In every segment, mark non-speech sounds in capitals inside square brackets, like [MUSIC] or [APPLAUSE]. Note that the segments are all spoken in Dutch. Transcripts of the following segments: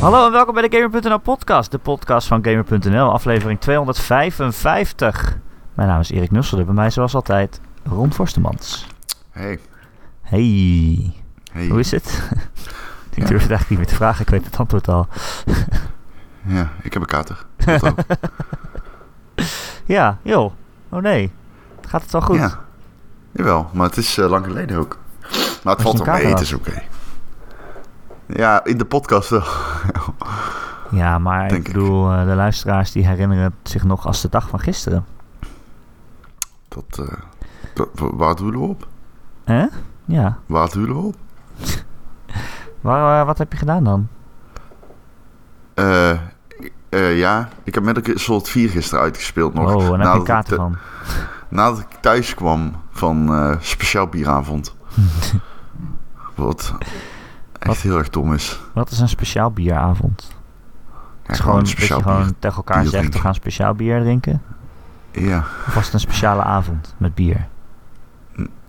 Hallo en welkom bij de Gamer.nl podcast, de podcast van Gamer.nl, aflevering 255. Mijn naam is Erik Nusselder, bij mij zoals altijd Ron Forstemans. Hey. Hey, hey. hoe is het? [LAUGHS] ik Ja. durf het eigenlijk niet meer te vragen, ik weet het antwoord al. [LAUGHS] Ja, ik heb een kater. [LAUGHS] Ja, joh. Oh nee, gaat het wel goed? Ja. Jawel, maar het is eh, lang geleden ook. Maar het valt wel mee, het is oké. Ja, in de podcast wel. Ja, maar ik Denk ik. bedoel, eh, de luisteraars die herinneren het zich nog als de dag van gisteren. Dat, dat- wa- waar doelen we op? Hè? Ja. Waar doelen we op? [LAUGHS] Waar, eh, wat heb je gedaan dan? Eh, eh, ja, ik heb met een soort 4 gisteren uitgespeeld nog. Oh, en heb je een nadat, ik kaart te- van? nadat ik thuis kwam van speciaal bieravond. [LAUGHS] Wat echt Wat? heel erg dom is. Wat is een speciaal bieravond? Ja, Het is gewoon dat je gewoon tegen elkaar bier zegt, we gaan speciaal bier drinken. Ja. Of was het een speciale avond met bier?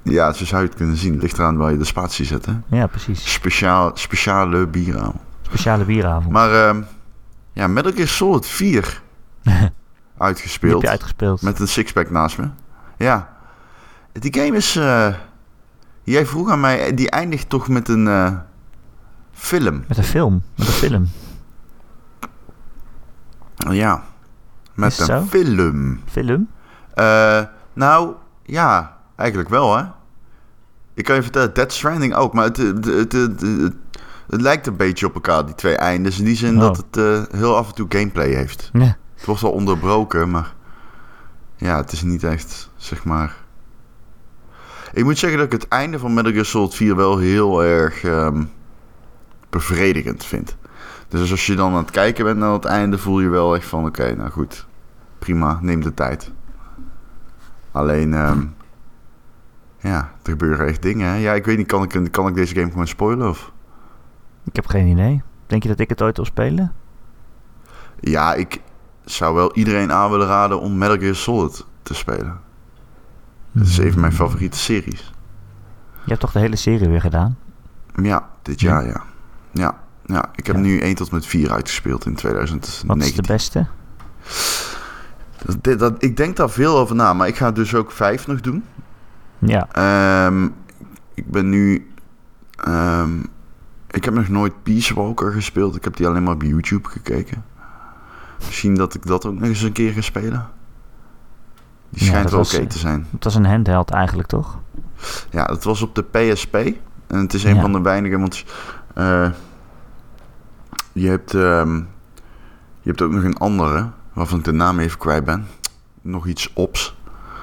ja, zo zou je het kunnen zien. Ligt eraan waar je de spatie zet, hè? Ja, precies. Speciaal, speciale bieravond. Speciale bieravond. Maar ehm, ja, Metal Gear Solid 4 [LAUGHS] Die heb uitgespeeld. je uitgespeeld. Met een sixpack naast me. Ja. Die game is... eh, jij vroeg aan mij, die eindigt toch met een eh, film. Met een film. Met een film. Ja. Met Is een zo? film. Film? Eh, nou, ja, eigenlijk wel, hè. Ik kan je vertellen, Dead Stranding ook. Maar het, het, het, het, het- lijkt een beetje op elkaar, die twee eindes. In die zin Oh. dat het eh, heel af en toe gameplay heeft. Ja. Het wordt wel onderbroken, maar... Ja, het is niet echt, zeg maar... Ik moet zeggen dat ik het einde van Metal Gear Solid 4 wel heel erg ehm, bevredigend vind. Dus als je dan aan het kijken bent naar het einde, voel je wel echt van... Oké, nou goed, prima, neem de tijd. Alleen, ehm, ja, er gebeuren echt dingen. Hè? Ja, ik weet niet, kan ik, kan ik deze game gewoon spoilen? Of? Ik heb geen idee. Denk je dat ik het ooit wil spelen? Ja, ik zou wel iedereen aan willen raden om Metal Gear Solid te spelen. Het is een van mijn favoriete series. Je hebt toch de hele serie weer gedaan? Ja, dit Ja. jaar, ja. Ja, ja. ik heb Ja. nu 1 tot met 4 uitgespeeld in Wat 2019. is de beste? Dat, dat, ik denk daar veel over na, maar ik ga dus ook 5 nog doen. Ja. Ehm, ik ben nu... ehm, ik heb nog nooit Peace Walker gespeeld. Ik heb die alleen maar op YouTube gekeken. Misschien dat ik dat ook nog eens een keer ga spelen. Die schijnt wel oké te zijn. Het was een handheld eigenlijk, toch? Ja, dat was op de PSP. En het is een Ja. van de weinige, want eh, je, hebt, ehm, je hebt ook nog een andere, waarvan ik de naam even kwijt ben. Nog iets ops.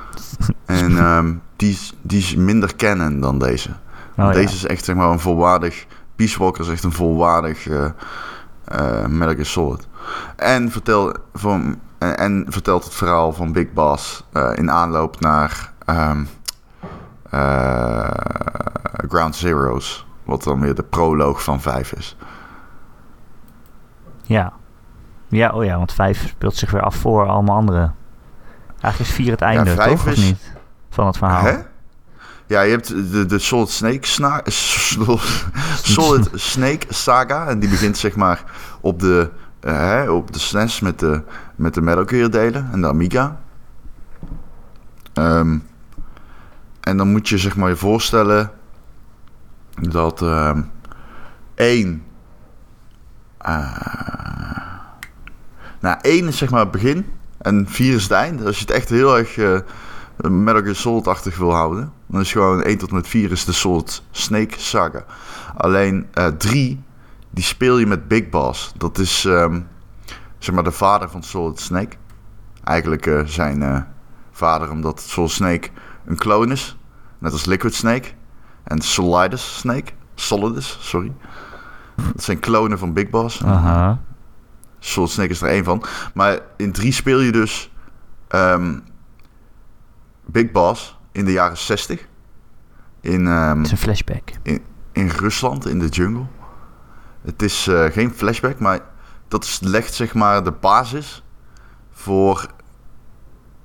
[LAUGHS] en ehm, die, is, die is minder kennen dan deze. Oh, deze ja. is echt zeg maar een volwaardig... Peace Walker is echt een volwaardig eh eh, Metal Gear Solid. En, vertel, van, en, en vertelt het verhaal van Big Boss eh, in aanloop naar ehm, eh, Ground Zeroes. Wat dan weer de proloog van 5 is. Ja. Ja, oh ja, want 5 speelt zich weer af voor allemaal andere. Eigenlijk is 4 het einde, vijf toch? Of is- niet? Van het verhaal. Hè? Ja, je hebt de, de Solid Snake sna- [LAUGHS] Solid [LAUGHS] Snake saga. En die begint zeg maar op de, eh, hè, op de SNES met de, met de Metal Gear delen en de Amiga. Ehm, en dan moet je zeg maar je voorstellen dat ehm één... eh, nou, één is zeg maar het begin en vier is het einde. Als je het echt heel erg... eh, Metal Gear Solid-achtig wil houden, dan is gewoon 1 tot met 4 is de Solid Snake Saga. Alleen 3, die speel je met Big Boss. Dat is ehm, zeg maar de vader van Solid Snake. Eigenlijk eh, zijn eh, vader, omdat Solid Snake een kloon is, net als Liquid Snake en Solidus Snake. Solidus, sorry. Dat zijn klonen van Big Boss. Aha. Solid Snake is er één van. Maar in 3 speel je dus ehm, Big Boss in de jaren 60. In, ehm, Het is een flashback. in Rusland, in de jungle. Het is eh, geen flashback, maar dat is, legt zeg maar de basis voor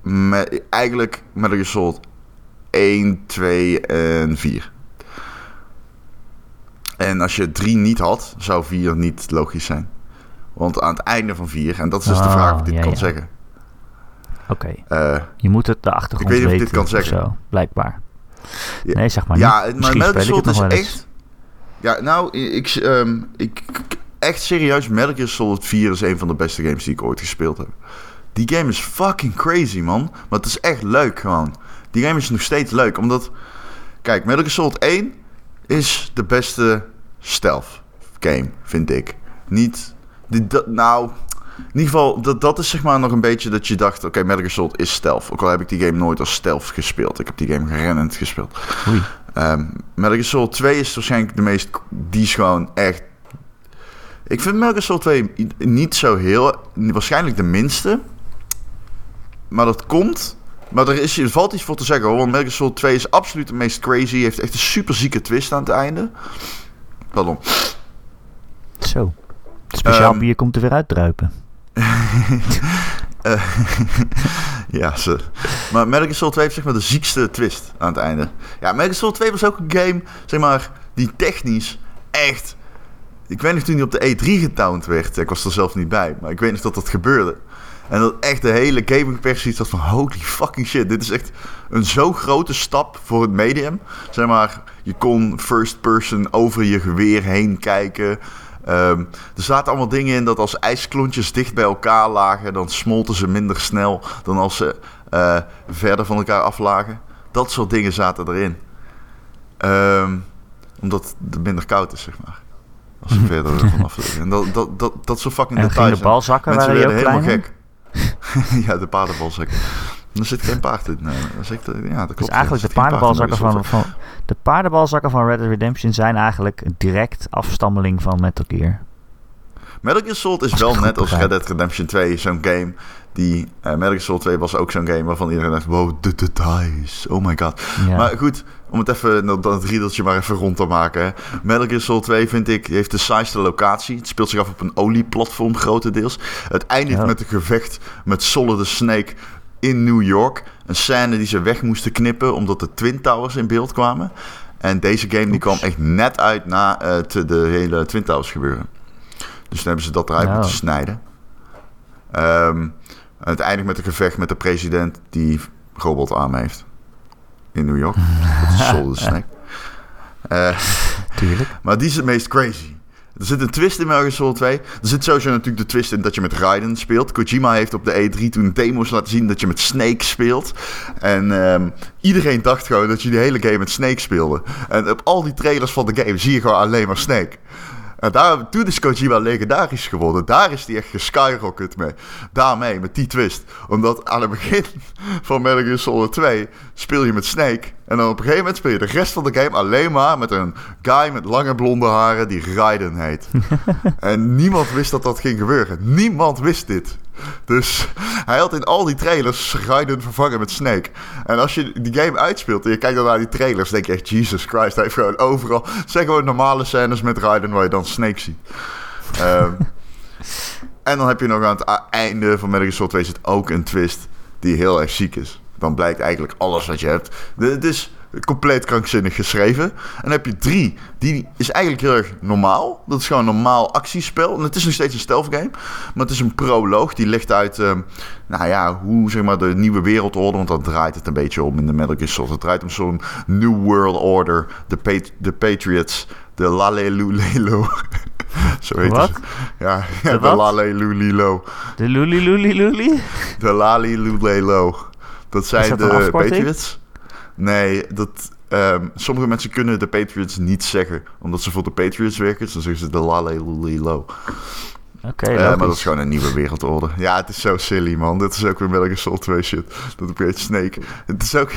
me, eigenlijk Metal Gear Solid 1, 2 en 4. En als je 3 niet had, zou 4 niet logisch zijn. Want aan het einde van 4, en dat is dus de vraag of ik dit ja, kan ja. zeggen. Oké, Eh, je moet het de achtergrond Ik weet niet of ik weten dit kan zeggen. zo, blijkbaar. Ja. Nee, zeg maar ja, niet. maar Misschien Metal Gear is echt... Ja, nou, ik, ehm, ik... Echt serieus, Metal Gear Solid 4 is een van de beste games die ik ooit gespeeld heb. Die game is fucking crazy, man. Maar het is echt leuk, gewoon. Die game is nog steeds leuk, omdat... Kijk, Metal Gear Solid 1 is de beste stealth game, vind ik. Niet... Die, dat, nou, in ieder geval, dat, dat is zeg maar nog een beetje dat je dacht... Oké, Metal Gear Solid is stealth. Ook al heb ik die game nooit als stealth gespeeld. Ik heb die game rennend gespeeld. Oei. Ehm Metal Gear Solid 2 is waarschijnlijk de meest... Die is gewoon echt... Ik vind Metal Gear Solid 2 i- niet zo heel... Waarschijnlijk de minste. Maar dat komt... Maar er, is, er valt iets voor te zeggen hoor. Want Metal Gear Solid 2 is absoluut de meest crazy. Heeft echt een super zieke twist aan het einde. Pardon. Zo. Speciaal Ehm, bier komt er weer uitdruipen. [LAUGHS] Eh, [LAUGHS] ja, ze. Maar Metal Gear Solid 2 heeft zeg maar de ziekste twist aan het einde. Ja, Metal Gear Solid 2 was ook een game, zeg maar, die technisch echt... Ik weet nog toen die op de E3 getound werd. Ik was er zelf niet bij, maar ik weet nog dat dat gebeurde. En dat echt de hele gaming persie zat van holy fucking shit. Dit is echt een zo grote stap voor het medium. Zeg maar, je kon first person over je geweer heen kijken. Ehm, er zaten allemaal dingen in dat als ijsklontjes dicht bij elkaar lagen, dan smolten ze minder snel dan als ze eh, verder van elkaar aflagen. Dat soort dingen zaten erin. Ehm, omdat het minder koud is, zeg maar. Als ze [LAUGHS] verder vanaf liggen. En dat, dat, dat, dat soort fucking En details. de balzakken, waren ook helemaal gek. [LAUGHS] ja, de paardenbalzakken. Er zit geen paard in. Nee, dat is echt, eh, ja, dat klopt. Dus eigenlijk de paardenbalzakken van, van, de paardenbalzakken van Red Dead Redemption zijn eigenlijk direct afstammeling van Metal Gear. Metal Gear Solid is wel net als Red. Dead Redemption 2 zo'n game die... eh Metal Gear Solid 2 was ook zo'n game waarvan iedereen dacht... Wow, de details. Oh my god. Ja. Maar goed, om het even, dat, dat riedeltje maar even rond te maken. Hè. Metal Gear Solid 2 vind ik, heeft de saaiste locatie. Het speelt zich af op een olieplatform grotendeels. Het eindigt Ja. met een gevecht met Solid the Snake in New York. Een scène die ze weg moesten knippen omdat de Twin Towers in beeld kwamen. En deze game die kwam echt net uit na het de hele Twin Towers gebeuren. Dus toen hebben ze dat eruit moeten snijden. Het eindigt met een gevecht met de president die robotarmen heeft. In New York. Dat is Solid [LAUGHS] Snake. Eh, Tuurlijk. maar die is het meest crazy. Er zit een twist in Metal Solid 2. Er zit sowieso natuurlijk de twist in dat je met Raiden speelt. Kojima heeft op de E3 toen demo's laten zien dat je met Snake speelt. En ehm, iedereen dacht gewoon dat je die hele game met Snake speelde. En op al die trailers van de game zie je gewoon alleen maar Snake. En daar, toen is Kojima legendarisch geworden. Daar is hij echt geskyrocket mee. Daarmee, met die twist. Omdat aan het begin [LAUGHS] van Metal Gear Solid 2 speel je met Snake. En dan op een gegeven moment speel je de rest van de game alleen maar met een guy met lange blonde haren die Raiden heet. [LAUGHS] en niemand wist dat dat ging gebeuren. Niemand wist dit. Dus hij had in al die trailers Raiden vervangen met Snake. En als je die game uitspeelt en je kijkt dan naar die trailers, denk je echt, Jesus Christ, hij heeft gewoon overal... Het zijn gewoon normale scènes met Raiden waar je dan Snake ziet. Ehm, [LAUGHS] en dan heb je nog aan het a- einde van Metal Gear Solid 2 zit ook een twist die heel erg ziek is. Dan blijkt eigenlijk alles wat je hebt. Het is compleet krankzinnig geschreven. En dan heb je drie. Die is eigenlijk heel erg normaal. Dat is gewoon een normaal actiespel. En het is nog steeds een stealth game. Maar het is een proloog. Die legt uit, ehm, nou ja, hoe zeg maar de nieuwe wereldorde. Want daar draait het een beetje om in de Metal Gear Solid. Het draait om zo'n New World Order. De, Pat- de Patriots. De Lalelulelo. [LAUGHS] Zo heet Wat? het. Ja, ja De de? Lalelulilo. De Luli Luli Luli? De Lali Lulelo. Dat zijn dat de? Patriots. Nee, dat, ehm, sommige mensen kunnen de Patriots niet zeggen. Omdat ze voor de Patriots werken. Dus dan zeggen ze de Lale Lulilo. Oké, Eh, maar dat is gewoon een nieuwe wereldorde. Ja, het is zo silly, man. Dit is ook weer Metal Gear Solid 2 shit. Dat Great Snake. Het is ook...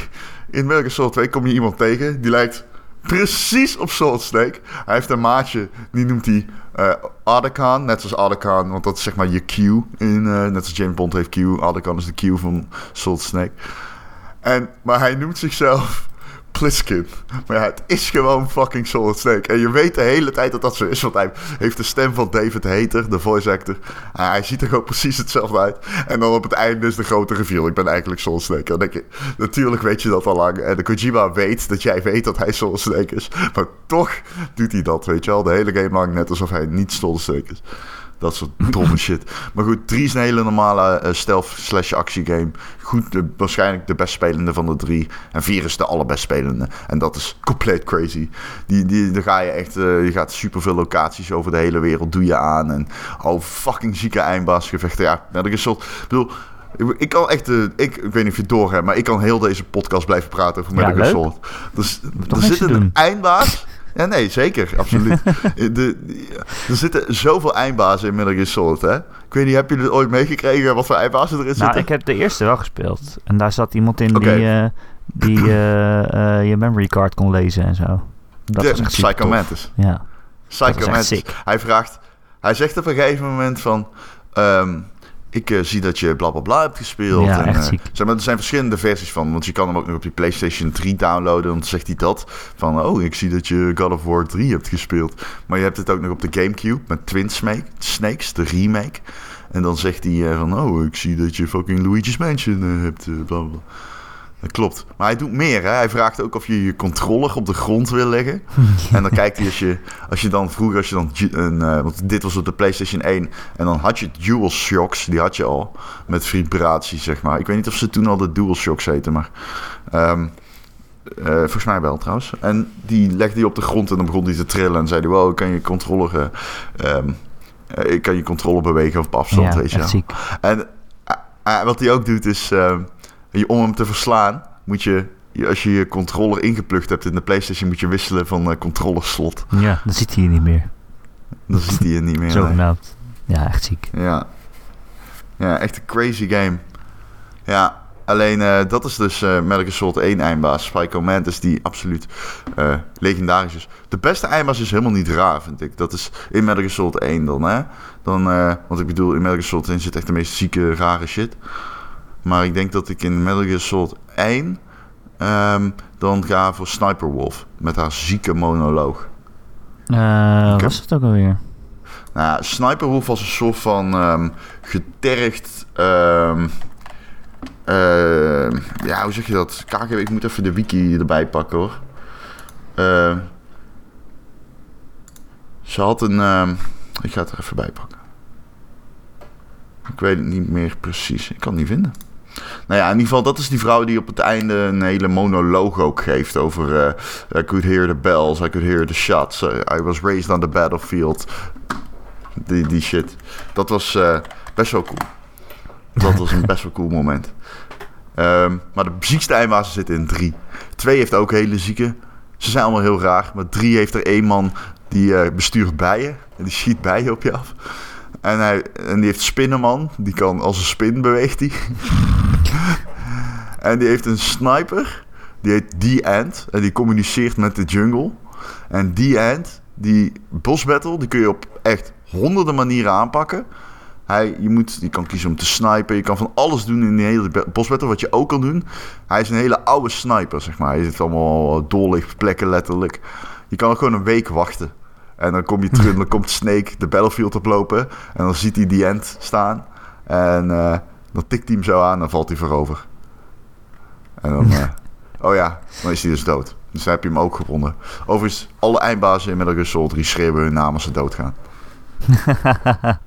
In Metal Gear Solid 2 kom je iemand tegen... die lijkt precies op Solid Snake. Hij heeft een maatje, die noemt hij Ardekan. Net zoals Ardekan, want dat is zeg maar je Q. In, eh, net als James Bond heeft Q. Ardekan is de Q van Solid Snake. En, maar hij noemt zichzelf Pliskin. Maar ja, het is gewoon fucking Solid Snake. En je weet de hele tijd dat dat zo is. Want hij heeft de stem van David Hater, de voice actor. Hij ziet er gewoon precies hetzelfde uit. En dan op het einde is de grote reveal. Ik ben eigenlijk Solid Snake. Dan denk je, natuurlijk weet je dat al lang. En de Kojima weet dat jij weet dat hij Solid Snake is. Maar toch doet hij dat, weet je wel. De hele game lang net alsof hij niet Solid Snake is. Dat soort domme [LAUGHS] shit. Maar goed, 3 is een hele normale eh, stealth slash actiegame. Goed, de, waarschijnlijk de best spelende van de drie. En 4 is de allerbest spelende. En dat is compleet crazy. Die, die, daar ga je echt, eh, je gaat superveel locaties over de hele wereld, doe je aan. En oh, fucking zieke eindbaasgevechten. Ja, net een soort, ik bedoel... ik- kan echt, eh, ik, ik weet niet of je het door hebt, maar ik kan heel deze podcast blijven praten over Ja, Metal Gear leuk. Solid. Dus er zit een doen. eindbaas. Ja, nee, zeker, absoluut. de, [LAUGHS] de- er zitten zoveel eindbazen in Metal Gear Solid, hè? Ik weet niet, heb je het ooit meegekregen wat voor eindbazen erin zitten? Nou, ik heb de eerste wel gespeeld. En daar zat iemand in die, eh, die [CLEARS THROAT] eh, eh, je memory card kon lezen en zo. Dat de, was echt super Psycho. Mantis. Ja. Psycho Dat was echt Mantis. sick. Hij vraagt, hij zegt op een gegeven moment van, ehm, ik eh, zie dat je bla bla bla hebt gespeeld. Ja, en, echt eh, ziek. zeg maar, er zijn verschillende versies van, want je kan hem ook nog op je PlayStation 3 downloaden. Dan zegt hij dat van, oh, ik zie dat je God of War 3 hebt gespeeld. Maar je hebt het ook nog op de GameCube met Twin Snake, Snakes, de remake. En dan zegt hij eh, van, oh, ik zie dat je fucking Luigi's Mansion hebt, bla bla. Dat klopt. Maar hij doet meer. Hè? Hij vraagt ook of je je controller op de grond wil leggen. [LAUGHS] En dan kijkt hij als je, als je dan vroeger, als je dan, een, eh, want dit was op de PlayStation 1. En dan had je Dual Shocks, die had je al. Met vibratie, zeg maar. Ik weet niet of ze toen al de Dual Shocks heten, maar. ehm, eh, volgens mij wel trouwens. En die legde hij op de grond en dan begon hij te trillen. En zei hij: Wow, kan je controller. eh, ehm, eh, ik kan je controller bewegen op afstand, ja, weet je wel. En wat hij ook doet is, eh, je- om hem te verslaan, moet je, als je je controller ingeplucht hebt in de PlayStation, moet je wisselen van eh controllerslot. Ja, dan zit hij hier niet meer. Dan ziet hij je niet meer. [LAUGHS] nee. Zogenaamd. Ja, echt ziek. Ja. ja, echt een crazy game. Ja, alleen eh, dat is dus eh Metal Gear Solid 1 eindbaas. Spyco Mantis die absoluut legendarisch is. De beste eindbaas is helemaal niet raar, vind ik. Dat is in Metal Gear Solid 1 dan, hè. Dan, want ik bedoel, in Metal Gear Solid 1 zit echt de meest zieke, rare shit. Maar ik denk dat ik in Metal Gear Solid 1 ehm, dan ga voor Sniper Wolf. Met haar zieke monoloog. Eh heb- was het ook alweer? Nou Sniper Wolf was een soort van ehm, getergd. ehm, ja, hoe zeg je dat? KGB, ik moet even de wiki erbij pakken hoor. Ze had een. ik ga het er even bij pakken. Ik weet het niet meer precies. Ik kan het niet vinden. Nou ja, in ieder geval, dat is die vrouw die op het einde een hele monoloog ook geeft over... eh, I could hear the bells, I could hear the shots. eh, I was raised on the battlefield. Die, die shit. Dat was eh, best wel cool. Dat was een best wel cool moment. Ehm, maar de ziekste eindbazen zitten in drie. Twee heeft ook hele zieke. Ze zijn allemaal heel raar. Maar drie heeft er één man die bestuurt bijen. En die schiet bijen op je af. En, hij, en die heeft Spinnenman. Die kan als een spin beweegt hij. [LAUGHS] en die heeft een sniper. Die heet The Ant. En die communiceert met de jungle. En The Ant, die boss battle, die kun je op echt honderden manieren aanpakken. Hij, je, moet, je kan kiezen om te snipen. Je kan van alles doen in die hele be- boss battle. Wat je ook kan doen. Hij is een hele oude sniper, zeg maar. Hij zit allemaal doorlichtplekken letterlijk. Je kan ook gewoon een week wachten. En dan kom je terug, dan komt Snake de battlefield oplopen. En dan ziet hij die end staan. En eh, dan tikt hij hem zo aan en dan valt hij voorover. En dan, eh, oh ja, dan is hij dus dood. Dus dan heb je hem ook gewonnen. Overigens, alle eindbazen in Metal Gear Solid 3 schreeuwen hun naam als ze doodgaan. [LAUGHS]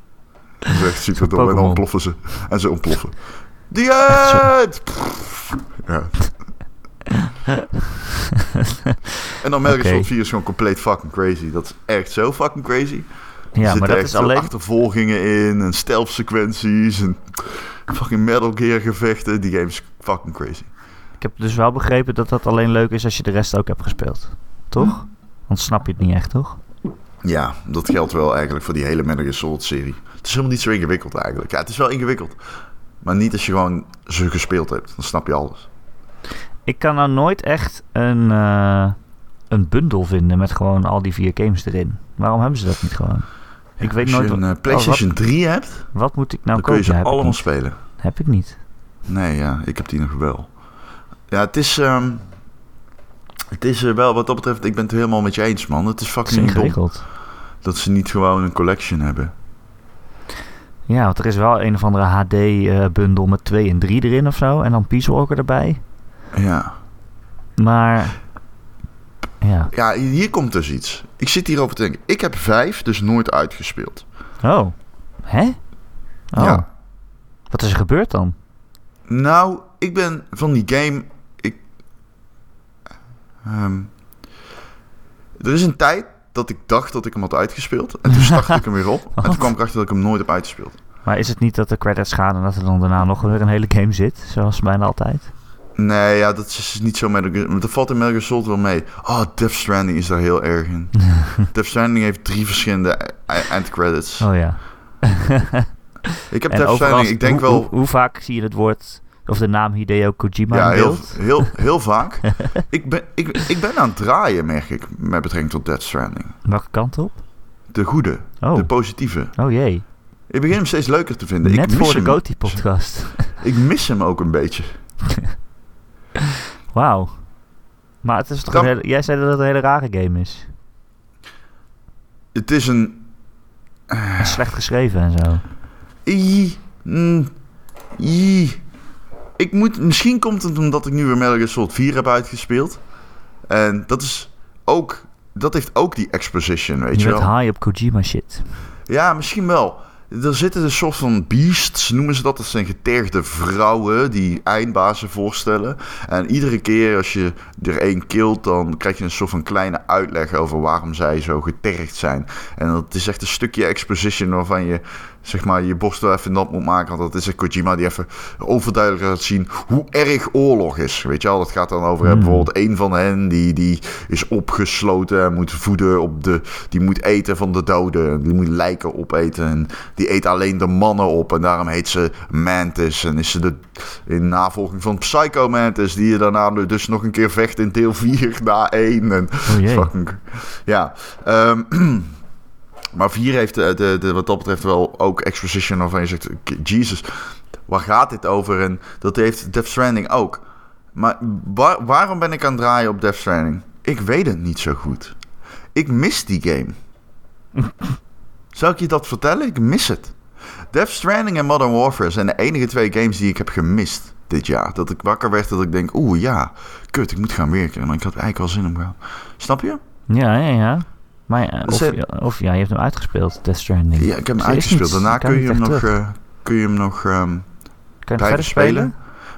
Dat is echt super dom. En dan ontploffen ze. En ze ontploffen. [LAUGHS] Die end! Ja. [LAUGHS] [LAUGHS] En dan Metal Gear Oké. Solid 4 is gewoon compleet fucking crazy. Dat is echt zo fucking crazy. Er Ja, maar dat is alleen... achtervolgingen in en stealth sequenties en fucking Metal Gear gevechten. Die game is fucking crazy. Ik heb dus wel begrepen dat dat alleen leuk is als je de rest ook hebt gespeeld. Toch? Anders snap je het niet echt, toch? Ja, dat geldt wel eigenlijk voor die hele Metal Gear Solid serie. Het is helemaal niet zo ingewikkeld eigenlijk. Ja, het is wel ingewikkeld. Maar niet als je gewoon ze gespeeld hebt. Dan snap je alles. Ik kan nou nooit echt een, eh, een bundel vinden met gewoon al die vier games erin. Waarom hebben ze dat niet gewoon? ik weet als nooit je een wat, eh, PlayStation 3 hebt, oh, wat, moet ik nou dan kun je kopen? ze allemaal spelen. heb ik niet. Nee, ja, ik heb die nog wel. Ja, het is... ehm, het is eh, wel, wat dat betreft, ik ben het helemaal met je eens, man. Het is Het is fucking dom ingewikkeld. dat ze niet gewoon een collection hebben. Ja, want er is wel een of andere HD-bundel met 2 en 3 erin of zo. En dan Peace Walker erbij. Ja. Maar... Ja. Ja, hier komt dus iets. Ik zit hierover te denken. Ik heb vijf dus nooit uitgespeeld. Oh, Hè? Oh. Ja. Wat is er gebeurd dan? Nou, ik ben van die game. Ik. ehm, er is een tijd dat ik dacht dat ik hem had uitgespeeld. En toen startte ik hem weer op. [LAUGHS] En toen kwam ik achter dat ik hem nooit heb uitgespeeld. Maar is het niet dat de credits gaan en dat er dan daarna nog weer een hele game zit? Zoals bijna altijd. Nee, ja, dat is niet zo met. Dat valt in Metal Gear Solid wel mee. Oh, Death Stranding is daar heel erg in. [LAUGHS] Death Stranding heeft drie verschillende e- end credits. Oh ja. ik heb En Death Stranding, ik denk hoe, wel. Hoe, hoe vaak zie je het woord of de naam Hideo Kojima Ja, heel, heel, heel vaak. [LAUGHS] ik, ben, ik, ik ben aan het draaien, merk ik, met betrekking tot Death Stranding. Welke kant op? De goede, Oh, de positieve. oh jee. Ik begin hem steeds leuker te vinden. ik Net mis voor de hem. Goti-podcast. Ik mis hem ook een beetje. [LAUGHS] Wauw. Maar het is toch Dan- een hele- jij zei dat het een hele rare game is. Het is een... En slecht geschreven en zo. I, mm, I. Ik moet, misschien komt het omdat ik nu weer Metal Gear Solid 4 heb uitgespeeld. En dat is ook... Dat heeft ook die exposition, weet Je je wel. high op Kojima shit. Ja, misschien wel. Er zitten een soort van beasts, noemen ze dat. Dat zijn getergde vrouwen die eindbazen voorstellen. En iedere keer als je er één kilt, dan krijg je een soort van kleine uitleg over waarom zij zo getergd zijn. En dat is echt een stukje exposition waarvan je zeg maar, je borst wel even nat moet maken. Want dat is een Kojima die even overduidelijk laat zien hoe erg oorlog is. Weet je wel, dat gaat dan over Hmm. bijvoorbeeld een van hen die, die is opgesloten en moet voeden op de... Die moet eten van de doden. Die moet lijken opeten. En die eet alleen de mannen op. En daarom heet ze Mantis. En is ze de, in navolging van Psycho Mantis. Die je daarna dus nog een keer vecht in deel 4 na 1. En Oh fucking... Ja. ehm, [CLEARS THROAT] maar 4 heeft de, de, de, wat dat betreft wel ook exposition waarvan je zegt... Jesus, waar gaat dit over? En dat heeft Death Stranding ook. Maar waar- waarom ben ik aan het draaien op Death Stranding? Ik weet het niet zo goed. Ik mis die game. [LAUGHS] Zou ik je dat vertellen? Ik mis het. Death Stranding en Modern Warfare zijn de enige twee games die ik heb gemist dit jaar. Dat ik wakker werd dat ik denk, oeh ja, kut, ik moet gaan werken. Maar ik had eigenlijk wel zin om gaan. Snap je? Ja, ja, ja. Maar ja, Dus of, of ja, je hebt hem uitgespeeld, Death Stranding. Ja, ik heb hem uitgespeeld. Daarna kan kun je hem nog, terug. eh, kun je hem nog ehm, Kan je verder spelen?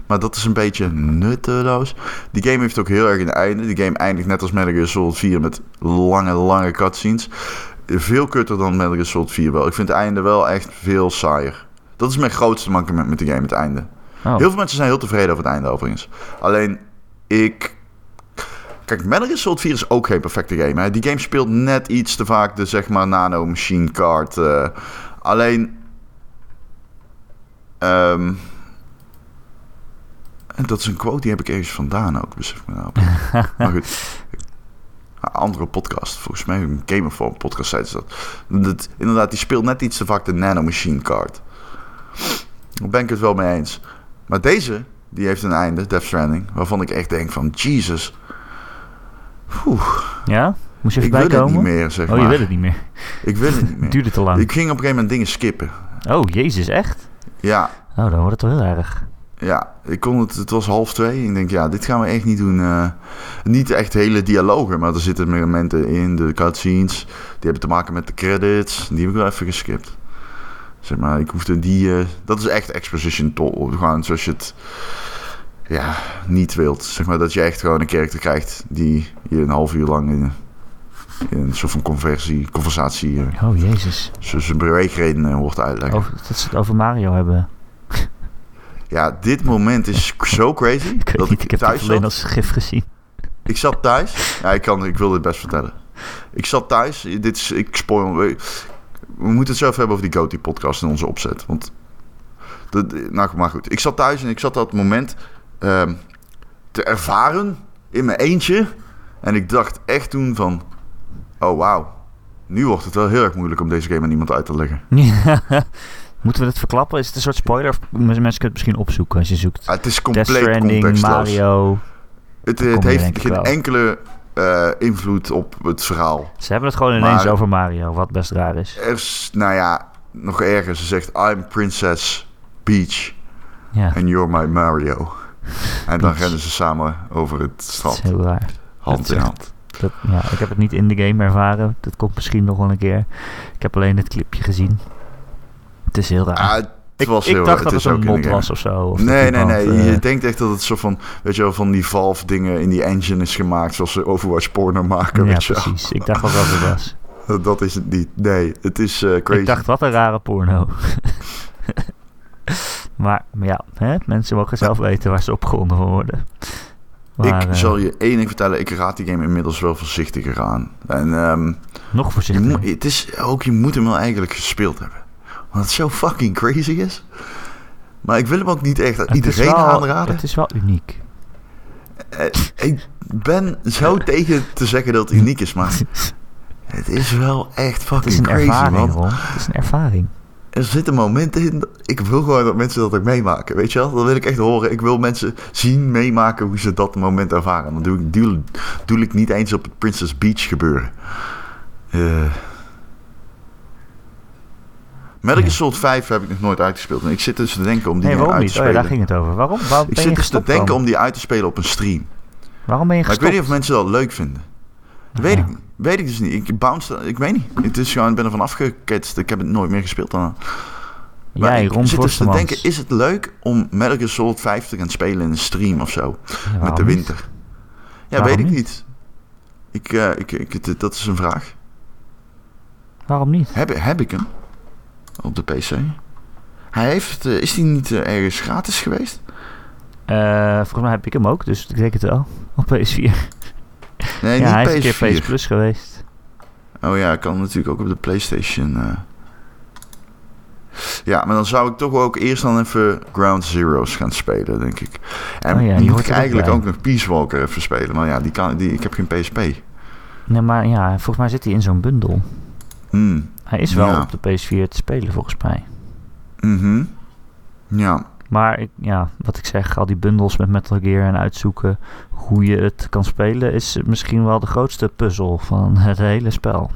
Maar dat is een beetje nutteloos. Die game heeft ook heel erg een einde. Die game eindigt net als Metal Gear Solid 4 met lange, lange cutscenes. Veel kutter dan Metal Gear Solid 4 wel. Ik vind het einde wel echt veel saaier. Dat is mijn grootste mankement met de game, het einde. Oh. Heel veel mensen zijn heel tevreden over het einde overigens. Alleen, ik... Kijk, Metal Gear Solid 4 is ook geen perfecte game. Hè? Die game speelt net iets te vaak de, zeg maar, nano-machine card. eh. alleen... ehm, en dat is een quote, die heb ik ergens vandaan ook, besef ik me nou. [LAUGHS] maar goed. Andere podcast, volgens mij een Gamerform podcast zei ze dat. dat. Inderdaad, die speelt net iets te vaak de nanomachine card. Daar ben ik het wel mee eens. Maar deze, die heeft een einde, Death Stranding, waarvan ik echt denk van, Jesus. Oeh, Ja? Moest je ik even wil het niet meer, zeg oh, maar. je wil het niet meer. Ik wil het niet [LAUGHS] meer. duurde te lang. Ik ging op een gegeven moment dingen skippen. Oh, jezus, echt? Ja, Oh, dan wordt het wel heel erg. Ja, ik kon het, het was half twee. Ik denk, ja, dit gaan we echt niet doen. eh, niet echt hele dialogen, maar er zitten momenten in, de cutscenes. Die hebben te maken met de credits. Die heb ik wel even geskipt. Zeg maar, ik hoefde die... eh, dat is echt exposition tol. Gewoon zoals je het... Ja, niet wilt. Zeg maar, dat je echt gewoon een character krijgt... die je een half uur lang in, in een soort van conversie, conversatie... eh, Oh, jezus. zoals een beweegreden eh, wordt uitleggen. Over, dat ze het over Mario hebben. [LAUGHS] Ja, dit moment is zo crazy... [LAUGHS] Ik dat niet, ik heb het thuis alleen als gif gezien. Ik zat thuis. Ja, ik, kan, ik wil dit best vertellen. Ik zat thuis. Dit is, ik spoil. We, we moeten het even hebben over die Goatie podcast en onze opzet. Want. De, nou, maar goed. Ik zat thuis en ik zat dat moment ehm, te ervaren in mijn eentje. En ik dacht echt toen van. Oh, wauw. Nu wordt het wel heel erg moeilijk om deze game aan iemand uit te leggen. [LAUGHS] Moeten we het verklappen? Is het een soort spoiler? Of mensen kunnen het misschien opzoeken als je zoekt. Ah, het is compleet. Mario. Het, het heeft geen wel. enkele eh, invloed op het verhaal. Ze hebben het gewoon ineens Maar- over Mario, wat best raar is. Er is, nou ja, nog erger. Ze zegt, I'm Princess Peach Ja, and you're my Mario. En dan rennen ze samen over het dat strand, is heel raar. hand dat in hand. Dat, ja, ik heb het niet in de game ervaren. Dat komt misschien nog wel een keer. Ik heb alleen het clipje gezien. Het is heel raar. Ah, het ik was ik heel, dacht dat het een mod was of zo. Of dat Nee, nee, iemand, nee. eh, Je denkt echt dat het soort van, weet je wel, van die Valve dingen in die engine is gemaakt. Zoals ze Overwatch porno maken, ja, weet je precies. Ik dacht wel dat het was. [LAUGHS] Dat is het niet. Nee, het is eh, crazy. Ik dacht, wat een rare porno. [LAUGHS] maar, maar ja, hè? mensen mogen zelf weten waar ze opgewonden van worden. Maar, ik eh, zal je één ding vertellen. Ik raad die game inmiddels wel voorzichtiger aan. En ehm, nog je, voorzichtig. moet- het is ook, je moet hem wel eigenlijk gespeeld hebben. Want het zo fucking crazy is. Maar ik wil hem ook niet echt aan iedereen wel- aanraden. Het is wel uniek. Eh, ik ben zo [LAUGHS] tegen te zeggen dat het uniek is, maar [LAUGHS] het is wel echt Het is fucking een crazy, ervaring, man. Het is een ervaring. Er zitten momenten in. Ik wil gewoon dat mensen dat ook meemaken. Weet je wel? Dat wil ik echt horen. Ik wil mensen zien, meemaken hoe ze dat moment ervaren. Dan doe ik, doe, doe ik niet eens op het Princess Beach gebeuren. Eh Metal Gear. Solid 5 heb ik nog nooit uitgespeeld. En ik zit dus te denken om die Nee, uit te niet? Oh ja, spelen. daar ging het over. Waarom? Waarom ik ben je zit dus te gestopt denken dan? om die uit te spelen op een stream. Waarom ben je Maar ik gestopt? weet niet of mensen dat leuk vinden. Dat weet, ik, weet ik dus niet. Ik bounce, ik weet niet. Het is gewoon, ik ben ervan afgeketst. Ik heb het nooit meer gespeeld daarna. Maar Jij, ik Ron zit dus te denken, is het leuk om Metal Gear Solid 5 te gaan spelen in een stream of zo? Ja, met de niet? winter. Ja, Waarom weet ik niet? Ik, eh, ik, ik, het- dat is een vraag. Waarom niet? Heb, heb ik hem op de PC? Hij heeft, eh, is hij niet eh, ergens gratis geweest? Volgens mij heb ik hem ook, dus ik denk het wel. Op PS4. Nee, ja, hij is niet een keer PS4. PS Plus geweest. Oh ja, kan natuurlijk ook op de PlayStation. eh. Ja, maar dan zou ik toch ook eerst dan even Ground Zeroes gaan spelen, denk ik. En Oh ja, die moet ik eigenlijk ook nog Peace Walker even spelen. Maar ja, die kan, die, ik heb geen PSP. Nee, maar ja, volgens mij zit hij in zo'n bundel. Hmm. Hij is wel Ja. op de PS4 te spelen, volgens mij. Mhm. Ja. Maar ik, ja, wat ik zeg, al die bundels met Metal Gear en uitzoeken hoe je het kan spelen, is misschien wel de grootste puzzel van het hele spel.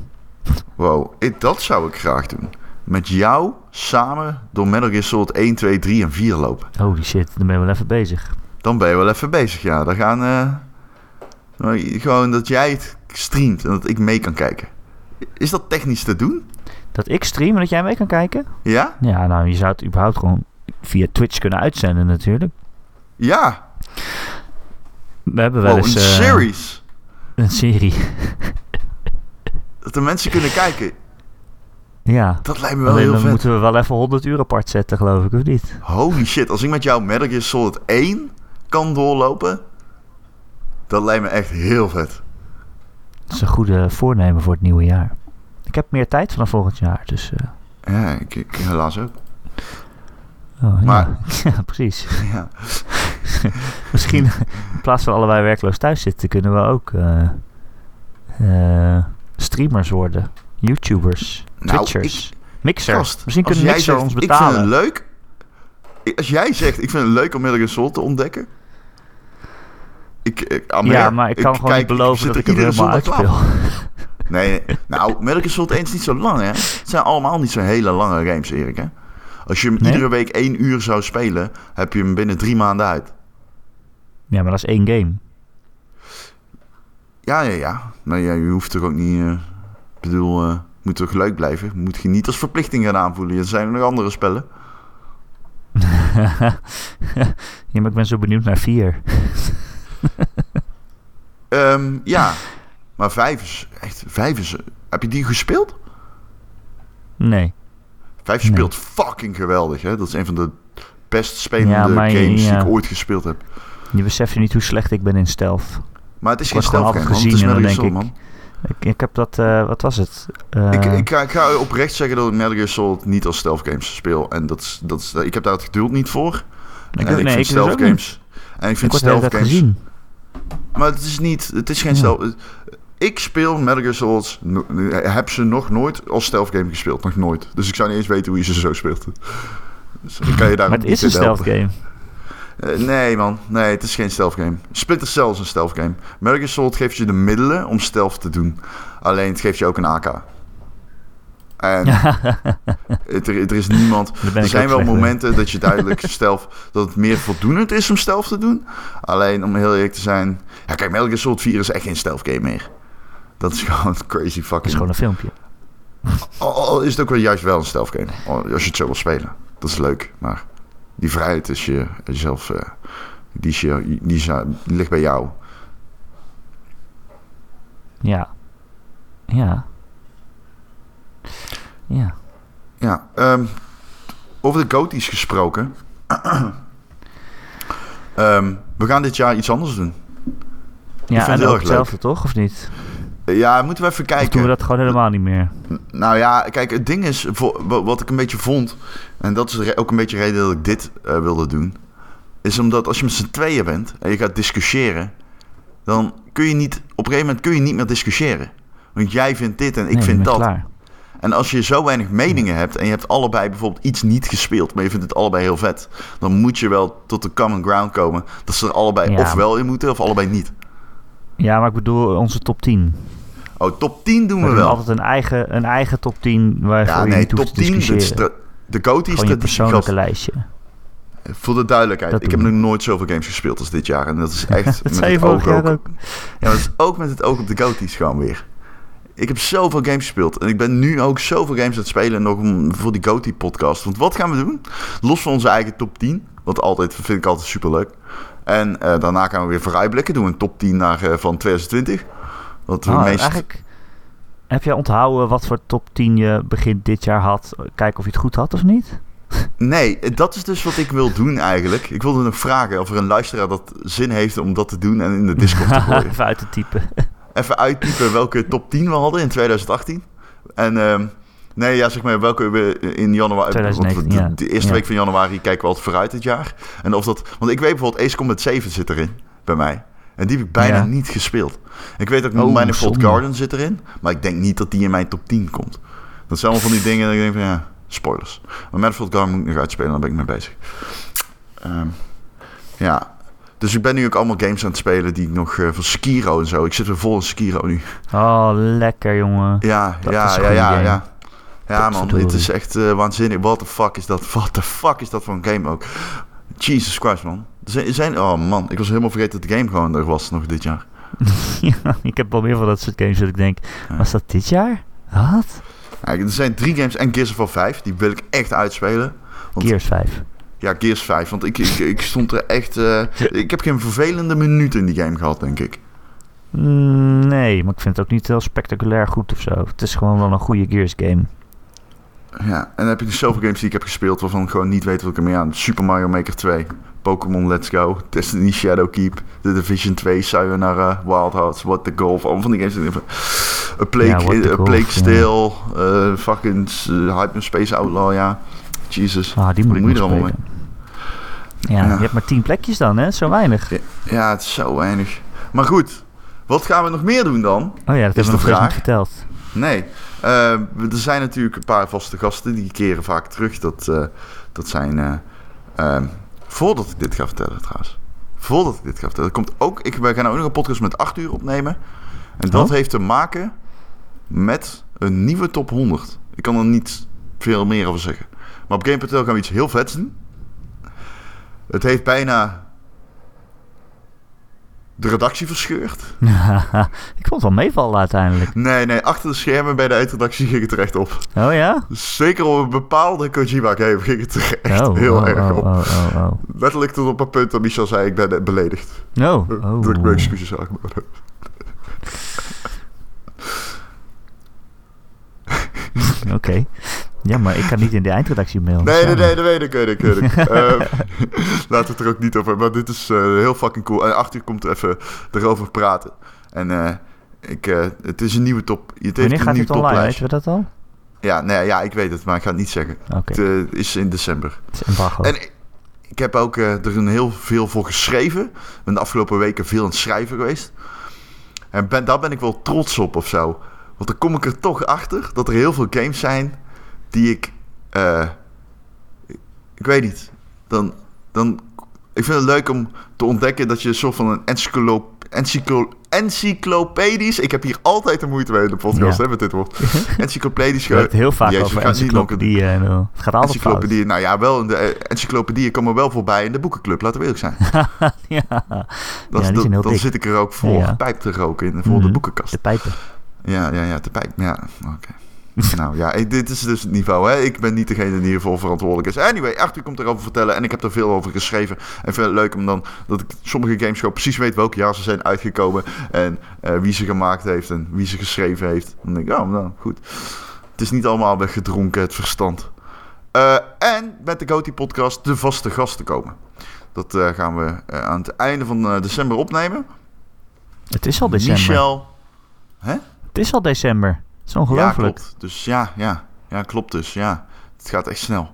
Wow, ik, dat zou ik graag doen. Met jou samen door Metal Gear Solid 1, 2, 3 en 4 lopen. Holy shit, dan ben je wel even bezig. Dan ben je wel even bezig, ja. Dan gaan... nou, gewoon dat jij het streamt en dat ik mee kan kijken. Is dat technisch te doen? Dat ik stream en dat jij mee kan kijken? Ja? Ja, nou, je zou het überhaupt gewoon via Twitch kunnen uitzenden natuurlijk. Ja. We hebben wel Wow, eens een eh, series. [LAUGHS] een serie. Dat de mensen kunnen kijken. ja. Dat lijkt me wel Alleen heel dan vet. moeten we wel even 100 uur apart zetten, geloof ik, of niet? Holy shit, als ik met jou Metal Gear Solid 1 kan doorlopen... Dat lijkt me echt heel vet. Dat is een goede voornemen voor het nieuwe jaar. Ik heb meer tijd vanaf volgend jaar, dus... eh, Ja, ik, ik helaas ook. Oh, Maar- ja. [LAUGHS] ja, precies. Ja. [LAUGHS] Misschien in plaats van allebei werkloos thuis zitten, kunnen we ook eh, eh, streamers worden. YouTubers, Nou, Twitchers, Mixer. Gast, Misschien kunnen Mixer zegt, ons Ik vind betalen. het leuk. Ik- Als jij zegt, ik vind het leuk om Metal Gear te ontdekken. Ik, ik, Amer, ja, maar ik kan gewoon kijk, niet beloven dat ik er helemaal uitspeel. voor. Nee, nee. nou, Metal Gear Solid 1 is niet zo lang, hè. Het zijn allemaal niet zo hele lange games, Erik, hè. Als je hem Nee? iedere week één uur zou spelen, heb je hem binnen drie maanden uit. Ja, maar dat is één game. Ja, ja, ja. Maar ja, je hoeft toch ook niet... eh, ik bedoel, eh moet toch leuk blijven? Moet je niet als verplichting gaan aanvoelen. Er zijn er nog andere spellen. [LAUGHS] ja, maar ik ben zo benieuwd naar vier. [LAUGHS] Ehm, ja, maar vijf is echt... Vijf is... Heb je die gespeeld? Nee. Vijf Nee. speelt fucking geweldig, hè? Dat is een van de best spelende Ja, games ja. die ik ooit gespeeld heb. Je beseft je niet hoe slecht ik ben in stealth. Maar het is Ik geen stealth game. Het is Metal Gear ik- man. Ik, ik heb dat, eh, wat was het? Eh, Ik, ik, ga, ik ga oprecht zeggen dat ik Metal Gear Solid niet als stealth games speel. En dat is, dat is, ik heb daar het geduld niet voor. ik, en ik nee, vind ik dus stealth niet. games... En ik Ik vind stealth games... Maar het is niet... Het is geen Ja. Ik speel Metal Gear Solid... heb ze nog nooit als stealth game gespeeld. Nog nooit. Dus ik zou niet eens weten hoe je ze zo speelt. Dus kan je daar Maar het is een stealth game. Eh, nee, man. Nee, het is geen stealth game. Splinter Cell is een stealth game. Metal Gear Solid geeft je de middelen om stealth te doen. Alleen het geeft je ook een AK. En [LAUGHS] het, er, er is niemand... Er zijn wel in. momenten dat je duidelijk stealth... dat het meer voldoenend is om stealth te doen. Alleen, om heel eerlijk te zijn... Ja, kijk, Metal Gear Solid 4 is echt geen stealth game meer. Dat is gewoon [LAUGHS] crazy Het is fucking... gewoon een filmpje. [LAUGHS] Al, is het ook wel juist wel een stealth game. Al- Als je het zo wil spelen. Dat is leuk. Maar die vrijheid is je jezelf. eh, die, is je, die, is, die ligt bij jou. Ja. Ja. Ja. Ja, ehm, over de goties gesproken. [CLEARS THROAT] Ehm, we gaan dit jaar iets anders doen. Ja, vind het en heel ook erg leuk. hetzelfde toch, of niet? Ja, moeten we even Of doen kijken. we dat gewoon helemaal niet meer? Nou ja, kijk, het ding is, wat ik een beetje vond, en dat is ook een beetje de reden dat ik dit eh, wilde doen, is omdat als je met z'n tweeën bent en je gaat discussiëren, dan kun je niet, op een gegeven moment kun je niet meer discussiëren. Want jij vindt dit en ik Nee, vind dat. Klaar. En als je zo weinig meningen hebt en je hebt allebei bijvoorbeeld iets niet gespeeld, maar je vindt het allebei heel vet, dan moet je wel tot de common ground komen dat ze er allebei Ja. of wel in moeten of allebei niet. Ja, maar ik bedoel onze top 10. Oh, top 10 doen We we doen wel. altijd een eigen, een eigen top 10 waarvoor Ja, nee, top te 10, de, de goties, Gewoon je persoonlijke lijstje. Voor de duidelijkheid, Dat ik heb nog nooit zoveel games gespeeld als dit jaar. En dat is echt [LAUGHS] Dat met het oog ook. ook. Ja, dat is ook met het oog op de goties gewoon weer. Ik heb zoveel games gespeeld. En ik ben nu ook zoveel games aan het spelen nog voor die Goty podcast. Want wat gaan we doen? Los van onze eigen top 10. Want altijd, vind ik altijd super leuk. En eh, daarna gaan we weer vooruitblikken. Doen we een top 10 naar, eh, van 2020. Wat we Ah, meest... Eigenlijk, heb jij onthouden wat voor top 10 je begin dit jaar had? Kijken of je het goed had of niet? Nee, dat is dus wat ik wil doen eigenlijk. Ik wilde nog vragen of er een luisteraar dat zin heeft om dat te doen en in de Discord te gooien. [LAUGHS] Even uit te typen. even uittypen welke top 10 we hadden in 2018. En ehm, nee, ja, zeg maar welke we in januari... 2019, want we- de, ja. de eerste Ja. week van januari kijken we altijd vooruit het jaar. En of dat... Want ik weet bijvoorbeeld Ace Combat 7 zit erin bij mij. En die heb ik bijna Ja. niet gespeeld. Ik weet ook Oh, Manifold zonde. Garden zit erin. Maar ik denk niet dat die in mijn top 10 komt. Dat zijn allemaal van die dingen dat ik denk van ja, spoilers. Maar Manifold Garden moet ik nog uitspelen, daar ben ik mee bezig. Ehm, ja, dus ik ben nu ook allemaal games aan het spelen die ik nog eh, van Skiro en zo. Ik zit weer vol in Skiro nu. Oh, lekker jongen. Ja, Dat ja, ja, ja, game. ja. Ja man, het is echt eh, waanzinnig. What the fuck is dat? What the fuck is dat voor een game ook? Jesus Christ man. Er zijn, zijn, oh man, ik was helemaal vergeten dat de game gewoon er was nog dit jaar. [LAUGHS] Ja, ik heb wel meer van dat soort games dat ik denk, Ja. was dat dit jaar? Wat? Ja, er zijn drie games en Gears of War 5, die wil ik echt uitspelen. Want- Gears 5. Ja, Gears 5, want ik, ik, ik stond er echt... eh, [LAUGHS] ik heb geen vervelende minuut in die game gehad, denk ik. Mm, nee, maar ik vind het ook niet heel spectaculair goed of zo. Het is gewoon wel een goede Gears game. Ja, en dan heb je dus zoveel games die ik heb gespeeld waarvan ik gewoon niet weet wat ik ermee aan. Super Mario Maker 2, Pokémon Let's Go, Destiny Shadowkeep, The Division 2, Sayonara, Wild Hearts, What the Golf. Allemaal van die games. die A Plague, Ja, A Golf, Plague eh, fucking uh, Hyperspace Outlaw, ja. Jesus. Ah, die moet ik er allemaal spelen. Ja, Ja. je hebt maar 10 plekjes dan, hè? Zo weinig. Ja, ja, het is zo weinig. Maar goed, wat gaan we nog meer doen dan? Oh ja, dat hebben we nog verteld. Nee, eh, er zijn natuurlijk een paar vaste gasten die keren vaak terug. Dat, eh, dat zijn. eh, ehm, voordat ik dit ga vertellen, trouwens. Voordat ik dit ga vertellen, komt ook. Ik, wij gaan ook nog een podcast met 8 uur opnemen. En dat Oh. heeft te maken met een nieuwe top 100. Ik kan er niet veel meer over zeggen. Maar op Game.nl gaan we iets heel vets doen. Het heeft bijna de redactie verscheurd. [LAUGHS] ik vond het wel meevallen uiteindelijk. Nee, nee, achter de schermen bij de eindredactie ging het er echt op. Oh ja? Zeker op een bepaalde Kojima game ging het er echt oh, heel oh, erg oh, op. oh, oh, oh. Letterlijk tot op een punt dat Michel zei, ik ben beledigd. Oh, oh. Dat ik mijn excuses aangeboden [LAUGHS] Oké. Ja, maar ik kan niet in de eindredactie mailen. Nee, nee, nee, dat weet ik, weet ik, weet ik. [LAUGHS] Ehm, [LAUGHS] laten we het er ook niet over Maar dit is eh, heel fucking cool. En Arthur komt er even erover praten. En eh, ik, eh, het is een nieuwe top. Het Wanneer een gaat dit online? toplijst. Weten we dat al? Ja, nee, ja, ik weet het, maar ik ga het niet zeggen. Het is in december. het is. En ik, heb ook er een heel veel voor geschreven. Ik ben de afgelopen weken veel aan het schrijven geweest. En ben, daar ben ik wel trots op of zo. Want dan kom ik er toch achter dat er heel veel games zijn die ik. eh, ik, weet niet. Dan, dan, ik vind het leuk om te ontdekken dat je een soort van een encyclop, encyclo, encyclopedisch. Ik heb hier altijd de moeite mee in de podcast, Ja. hè, met dit woord. [LAUGHS] Encyclopedisch. Hebben het heel vaak Jezus, over encyclopedieën. En, het gaat altijd. Encyclopedie, nou ja, wel de eh, encyclopedieën komen wel voorbij in de boekenclub, laten we eerlijk zijn. [LAUGHS] ja, Dat, dan- zit ik er ook voor Ja, pijp te roken in, voor de Mhm. boekenkast. de pijpen. Ja, ja, ja, te pijp. Ja, oké. [LAUGHS] nou ja, ik- dit is dus het niveau. Hè? Ik ben niet degene die hiervoor verantwoordelijk is. Anyway, Arthur komt erover vertellen en ik heb er veel over geschreven. En het leuk om dan dat ik sommige games gewoon precies weet welk jaar ze zijn uitgekomen. En eh, wie ze gemaakt heeft en wie ze geschreven heeft. Dan denk ik, oh, nou goed. Het is niet allemaal weggedronken, het verstand. Eh, en met de Goti podcast de vaste gasten komen. Dat eh, gaan we aan het einde van december opnemen. Het is al december. Michel. Het is al december. Is Ja, ongelooflijk. klopt. Dus ja, ja, ja, klopt dus. Ja, het gaat echt snel.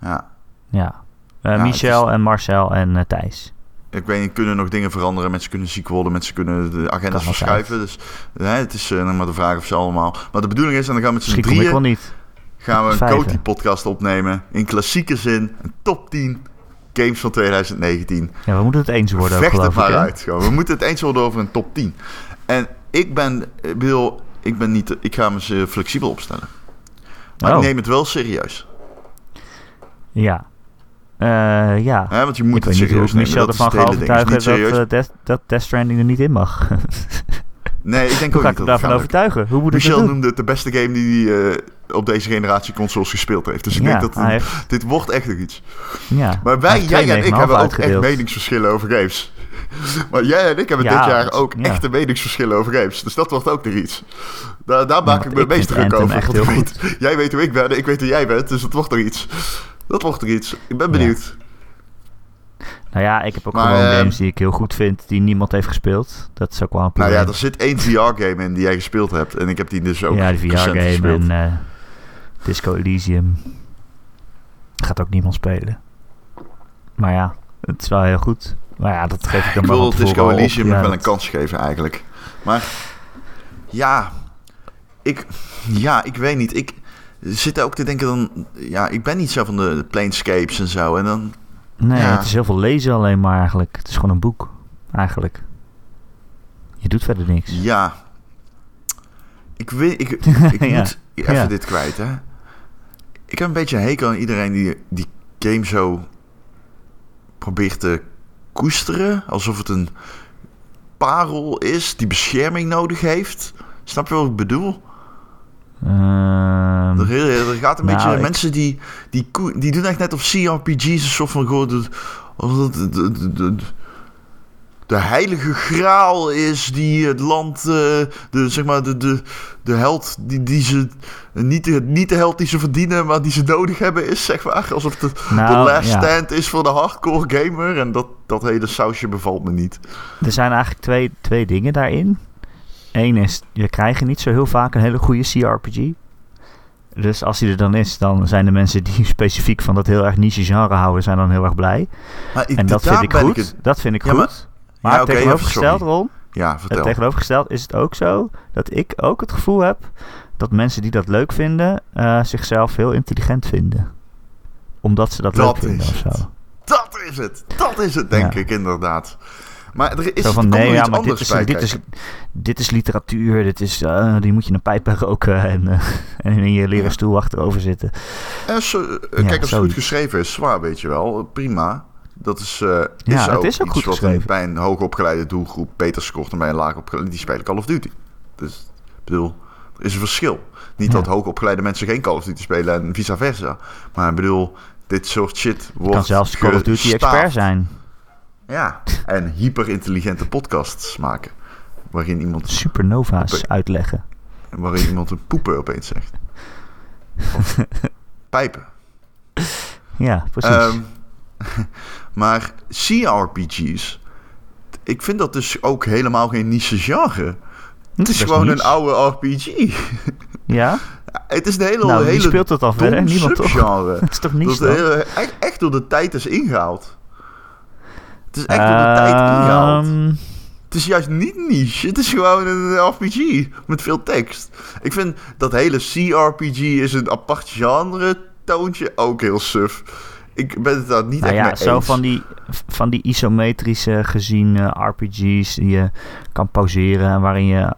Ja, Ja. Eh, Ja, Michel en Marcel en eh, Thijs. ik weet niet, kunnen nog dingen veranderen. Mensen kunnen ziek worden, mensen kunnen de agendas verschuiven. Dus het is nog maar de vraag of ze allemaal... Maar de bedoeling is, en dan gaan we met z'n ik wel drieën... niet. gaan we een Vijven. Coty-podcast opnemen. In klassieke zin, een top 10 games van 2019. Ja, we moeten het eens worden Vecht ik. maar uit. Gewoon. We moeten het eens worden over een top 10. En ik ben, ik bedoel, ik ben niet, ik ga me ze flexibel opstellen. Maar Oh. ik neem het wel serieus. Ja. Eh, ja. Want je moet ik het hoe serieus nemen. Michel ervan het ga hele ding. Het is overtuigen dat, Death, dat Death Stranding er niet in mag. [LAUGHS] nee, ik denk hoe ook niet het daarvan gaat overtuigen? Hoe moet Michel noemde het de beste game die hij eh, op deze generatie consoles gespeeld heeft. Dus ik Ja, denk dat heeft- dit wordt echt nog iets. Ja. Maar wij, jij en ik 9,5 hebben ook echt meningsverschillen over games. [LAUGHS] Maar jij en ik hebben Ja, dit jaar ook ja. echte meningsverschillen over games. Dus dat wordt ook nog iets. Daar, daar maak ik me het meest druk over. echt heel weet- Jij weet hoe ik ben, en ik weet hoe jij bent. Dus dat wordt er iets. Dat wordt er iets. Ik ben benieuwd. Nou ja, ik heb ook Maar, gewoon ehm, games die ik heel goed vind, die niemand heeft gespeeld. Dat is ook wel een Nou probleem. ja, er zit één VR-game in die jij gespeeld hebt. En ik heb die dus ook ja, die recent VR-game en eh, Disco Elysium. Gaat ook niemand spelen. Maar ja, het is wel heel goed. Maar ja, dat geef ik dan Ik maar wil van Disco. Elysium nog wel een kans geven eigenlijk. Maar ja, ik, ja, ik weet niet. Ik zit ook te denken dan... Ja, ik ben niet zo van de planescapes en zo. En dan... Nee, Ja. het is heel veel lezen alleen maar eigenlijk. Het is gewoon een boek, eigenlijk. Je doet verder niks. Ja. Ik weet... Ik, [LAUGHS] ik Ja. moet even Ja. dit kwijt, hè. Ik heb een beetje een hekel aan iedereen die die game zo probeert te koesteren. Alsof het een parel is die bescherming nodig heeft. Snap je wat ik bedoel? Ehm, Er, er gaat een Nou, beetje... ik- Mensen die, die, die doen echt net of CRPG's een soort van... Gewoon de, de, de, de, heilige graal is die het land... eh, de, zeg maar, de, de, de held die, die ze... Niet de, niet de held die ze verdienen, maar die ze nodig hebben is, zeg maar. Alsof het de, de Nou, last ja. stand is voor de hardcore gamer. En dat, dat hele sausje bevalt me niet. Er zijn eigenlijk twee, twee dingen daarin. Eén is, we krijgen niet zo heel vaak een hele goede CRPG. Dus als die er dan is, dan zijn de mensen die [LAUGHS] specifiek van dat heel erg niche genre houden, zijn dan heel erg blij. Maar En dat vind ik goed. het- dat vind ik Ja, goed. Maar- Ja, ja, tegenovergesteld, sorry. Ron, Ja, het vertel. tegenovergesteld is het ook zo dat ik ook het gevoel heb dat mensen die dat leuk vinden, eh, zichzelf heel intelligent vinden. Omdat ze dat, Dat leuk vinden of zo. Dat is het. Dat is het, denk Ja. ik, inderdaad. Maar er is Zo van, nee, ja, maar dit is, dit, is, kijken. dit is literatuur, dit is, eh, die moet je een pijp [LAUGHS] roken en, eh, en in je leren Ja. stoel achterover zitten. En zo, eh, Ja, kijk, als het goed geschreven is, zwaar, weet je wel. Prima. Dat is, Ja, is het ook is ook iets goed wat bij een hoogopgeleide doelgroep beter scoort dan bij een laagopgeleide. Die spelen Call of Duty. Dus, ik bedoel, er is een verschil. Niet Ja. dat hoogopgeleide mensen geen Call of Duty spelen en vice versa. Maar ik bedoel, dit soort shit wordt kan zelfs Call of Duty expert zijn. Ja, en hyperintelligente podcasts maken. Waarin iemand, Supernova's uitleggen. waarin iemand een poepen opeens zegt. Of [LAUGHS] pijpen. Ja, precies. Ehm, [LAUGHS] maar CRPG's, ik vind dat dus ook helemaal geen niche genre. Het is gewoon een oude RPG. [LAUGHS] ja? Het is een hele, Nou, hele speelt het al verder? Niemand toch? [LAUGHS] Dat is toch niet dat hele- echt, echt door de tijd is ingehaald. Het is echt door de tijd ingehaald. Ehm, Het is juist niet niche. Het is gewoon een RPG met veel tekst. Ik vind dat hele CRPG is een apart genre toontje ook heel suf. Ik ben het daar niet nou echt ja, mee zo eens. van die, van die isometrische gezien eh, RPG's die je kan pauzeren en waarin je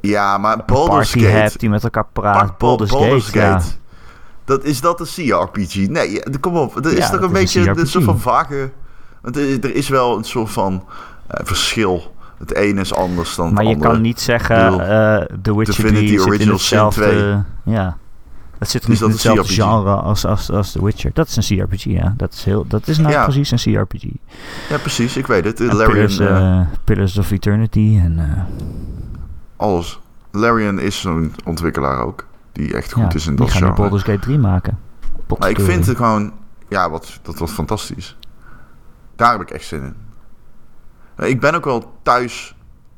Ja, maar een Baldur's Gate. hebt die met elkaar praat. Baldur's, Baldur's Gate, ja. Dat is dat een CRPG? Nee, kom op. Er is Ja, toch een een beetje een CRPG. soort van vage... Want er, is wel een soort van eh, verschil het ene is anders dan Maar het je andere. kan niet zeggen, bedoel, eh The Witcher Divinity 3 zit in Original Sin hetzelfde... 2. Ja. Dat zit Is niet in hetzelfde CRPG? genre als, als, als The Witcher. Dat is een CRPG, ja. Dat is, heel, dat is nou Ja. precies een CRPG. Ja, precies. Ik weet het. En Larian, Pillars, eh, eh, Pillars of Eternity en... eh, alles. Larian is zo'n ontwikkelaar ook. Die echt goed ja, is in die dat gaan nu genre. Baldur's Gate 3 maken. Maar ik vind het gewoon... Ja, wat, dat was fantastisch. Daar heb ik echt zin in. Ik ben ook wel thuis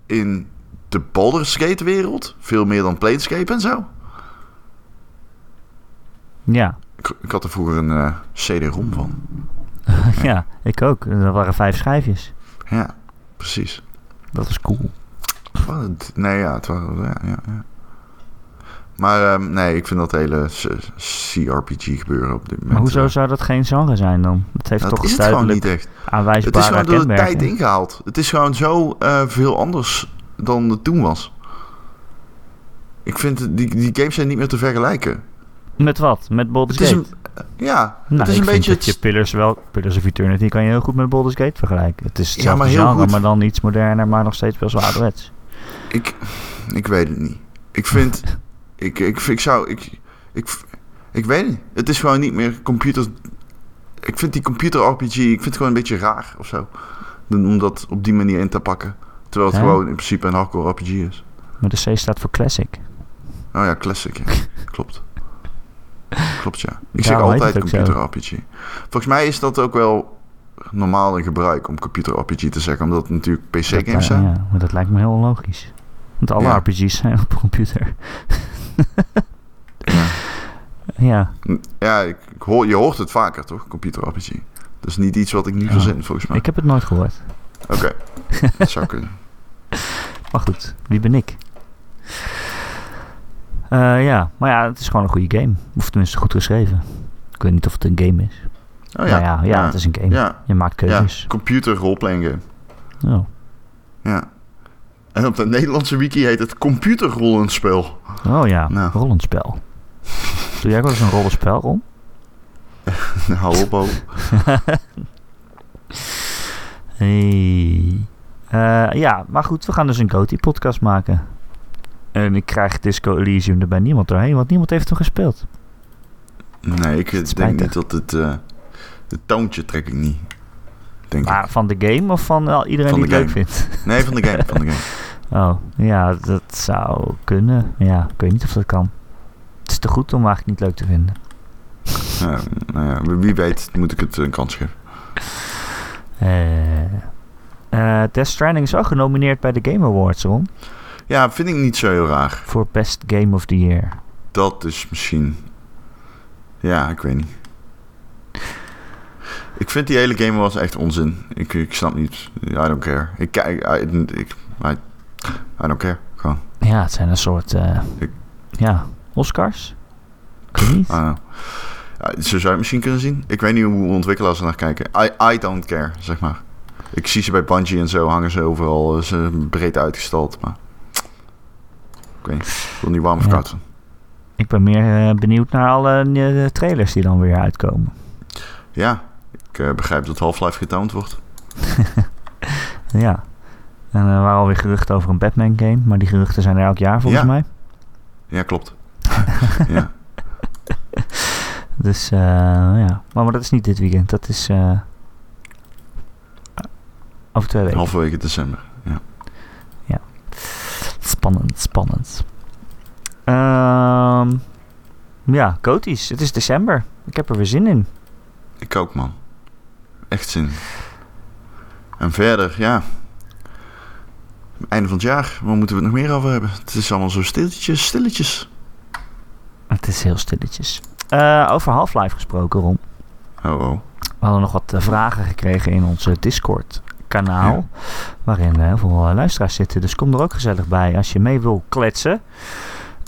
in de Baldur's Gate wereld. Veel meer dan Planescape en zo. Ja. Ik, ik had er vroeger een eh, CD-ROM van. [LAUGHS] ja, ik ook. Er waren vijf schijfjes. Ja, precies. Dat was cool. Wat het- Nee, ja, het was... Ja, ja, ja. Maar ehm, nee, ik vind dat hele CRPG gebeuren op dit moment... Maar hoezo eh, zou dat geen genre zijn dan? Dat heeft dat toch is het gewoon niet echt. Het is gewoon door de tijd ingehaald. Het is gewoon zo eh, veel anders dan het toen was. Ik vind die, die games zijn niet meer te vergelijken. Met wat? Met Baldur's Gate? een, ja, nou, het is ik een vind beetje... dat je Pillars wel... Pillars of Eternity kan je heel goed met Baldur's Gate vergelijken. Het is hetzelfde maar heel genre, goed. maar dan iets moderner, maar nog steeds wel ouderwets. Ik, ik weet het niet. Ik vind... [LAUGHS] ik, ik, ik zou... Ik, ik, ik weet het niet. Het is gewoon niet meer computer... Ik vind die computer RPG... Ik vind het gewoon een beetje raar of zo. Om dat op die manier in te pakken. Terwijl het gewoon in principe een hardcore RPG is. Maar de C staat voor Classic. Oh ja, classic. Ja. [LAUGHS] Klopt. Klopt, ja. Ik zeg altijd computer zo. RPG. Volgens mij is dat ook wel normaal in gebruik om computer RPG te zeggen. Omdat het natuurlijk PC-games zijn. Ja, maar dat lijkt me heel onlogisch. Want alle Ja. RPG's zijn op computer. Ja. Ja, Ja, ik, ik hoor, je hoort het vaker, toch? Computer RPG. Dat is niet iets wat ik nu Ja. verzin, volgens mij. ik heb het nooit gehoord. Oké, dat [LAUGHS] zou kunnen. Maar goed, wie ben ik? Eh, ja, maar ja, het is gewoon een goede game. Of tenminste goed geschreven. Ik weet niet of het een game is. Oh ja, ja, ja, het is een game. Ja, Je maakt ja. keuzes. computer roleplaying game. Oh. Ja. En op de Nederlandse wiki heet het computerrollenspel. oh ja, Nou. rollenspel. [LAUGHS] Doe jij ook wel eens een rollenspel, Ron? [LAUGHS] Hou op, oh. [LAUGHS] Hey. Eh, ja, maar goed, we gaan dus een GOTY-podcast maken. En ik krijg Disco Elysium er bij niemand doorheen, want niemand heeft hem gespeeld. Nee, ik denk niet dat het... eh het toontje trek ik niet. Denk ik. Maar van de game of van iedereen Van die het leuk vindt? Nee, van de game. Van de [LAUGHS] game. Oh, ja, dat zou kunnen. Ja, ik weet niet of dat kan. Het is te goed om eigenlijk niet leuk te vinden. Ja, nou ja, wie weet moet ik het een kans geven. Eh, Death Stranding is ook genomineerd bij de Game Awards, Ron. Ja, vind ik niet zo heel raar. Voor Best Game of the Year. Dat is misschien... Ja, ik weet niet. Ik vind die hele game was echt onzin. Ik, ik snap niet. I don't care. Ik kijk... I, ik, I, I don't care. Gewoon. Ja, het zijn een soort... eh, Ik- ja, Oscars? Ik weet niet. Ja, zo zou je het misschien kunnen zien. Ik weet niet hoe ontwikkelaars er naar kijken. I, I don't care, zeg maar. Ik zie ze bij Bungie en zo hangen ze overal. eh, Ze breed uitgestald, maar... Ik wil niet warm of Ja. koud zijn. Ik ben meer eh, benieuwd naar alle eh, trailers die dan weer uitkomen. Ja, ik eh, begrijp dat Half-Life getoond wordt. [LAUGHS] Ja. En er waren alweer geruchten over een Batman game, maar die geruchten zijn er elk jaar volgens Ja. mij. Ja, klopt. [LAUGHS] ja. Dus ja. Maar, maar dat is niet dit weekend, dat is over twee weken. Halverwege december. Spannend, spannend. Ehm ja, Goties. Het is december. Ik heb er weer zin in. Ik ook, man. Echt zin. En verder, ja. Einde van het jaar. Waar moeten we het nog meer over hebben? Het is allemaal zo stilletjes, stilletjes. Het is heel stilletjes. Eh, over Half-Life gesproken, Ron. Oh, oh. We hadden nog wat eh, vragen gekregen in Discord-kanaal. Waarin eh, heel veel eh, luisteraars zitten. Dus kom er ook gezellig bij als je mee wil kletsen.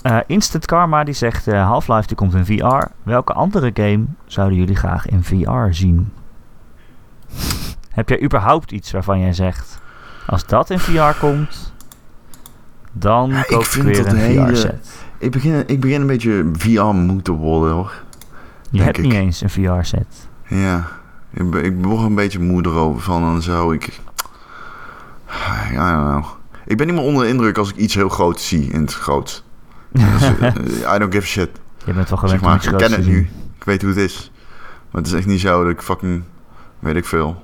Eh, Instant Karma die zegt eh, Half-Life die komt in VR. Welke andere game zouden jullie graag in VR zien? Heb jij überhaupt iets waarvan jij zegt... Als dat in VR komt... Dan Ja, koop ik weer een hele- VR-set. Ik begin, ik begin een beetje VR moe te worden, hoor. Je hebt ik. niet eens een VR-set. Ja. Ik, ben- ik word een beetje moe erover van en zo. Ik, Ja. Ik ben niet meer onder de indruk als ik iets heel groot zie in het groot. Dus, uh, [LAUGHS] I don't give a shit. Je bent wel gewend Zeg maar, ik ken het nu. Ik weet hoe het is. Maar het is echt niet zo dat ik fucking... Weet ik veel.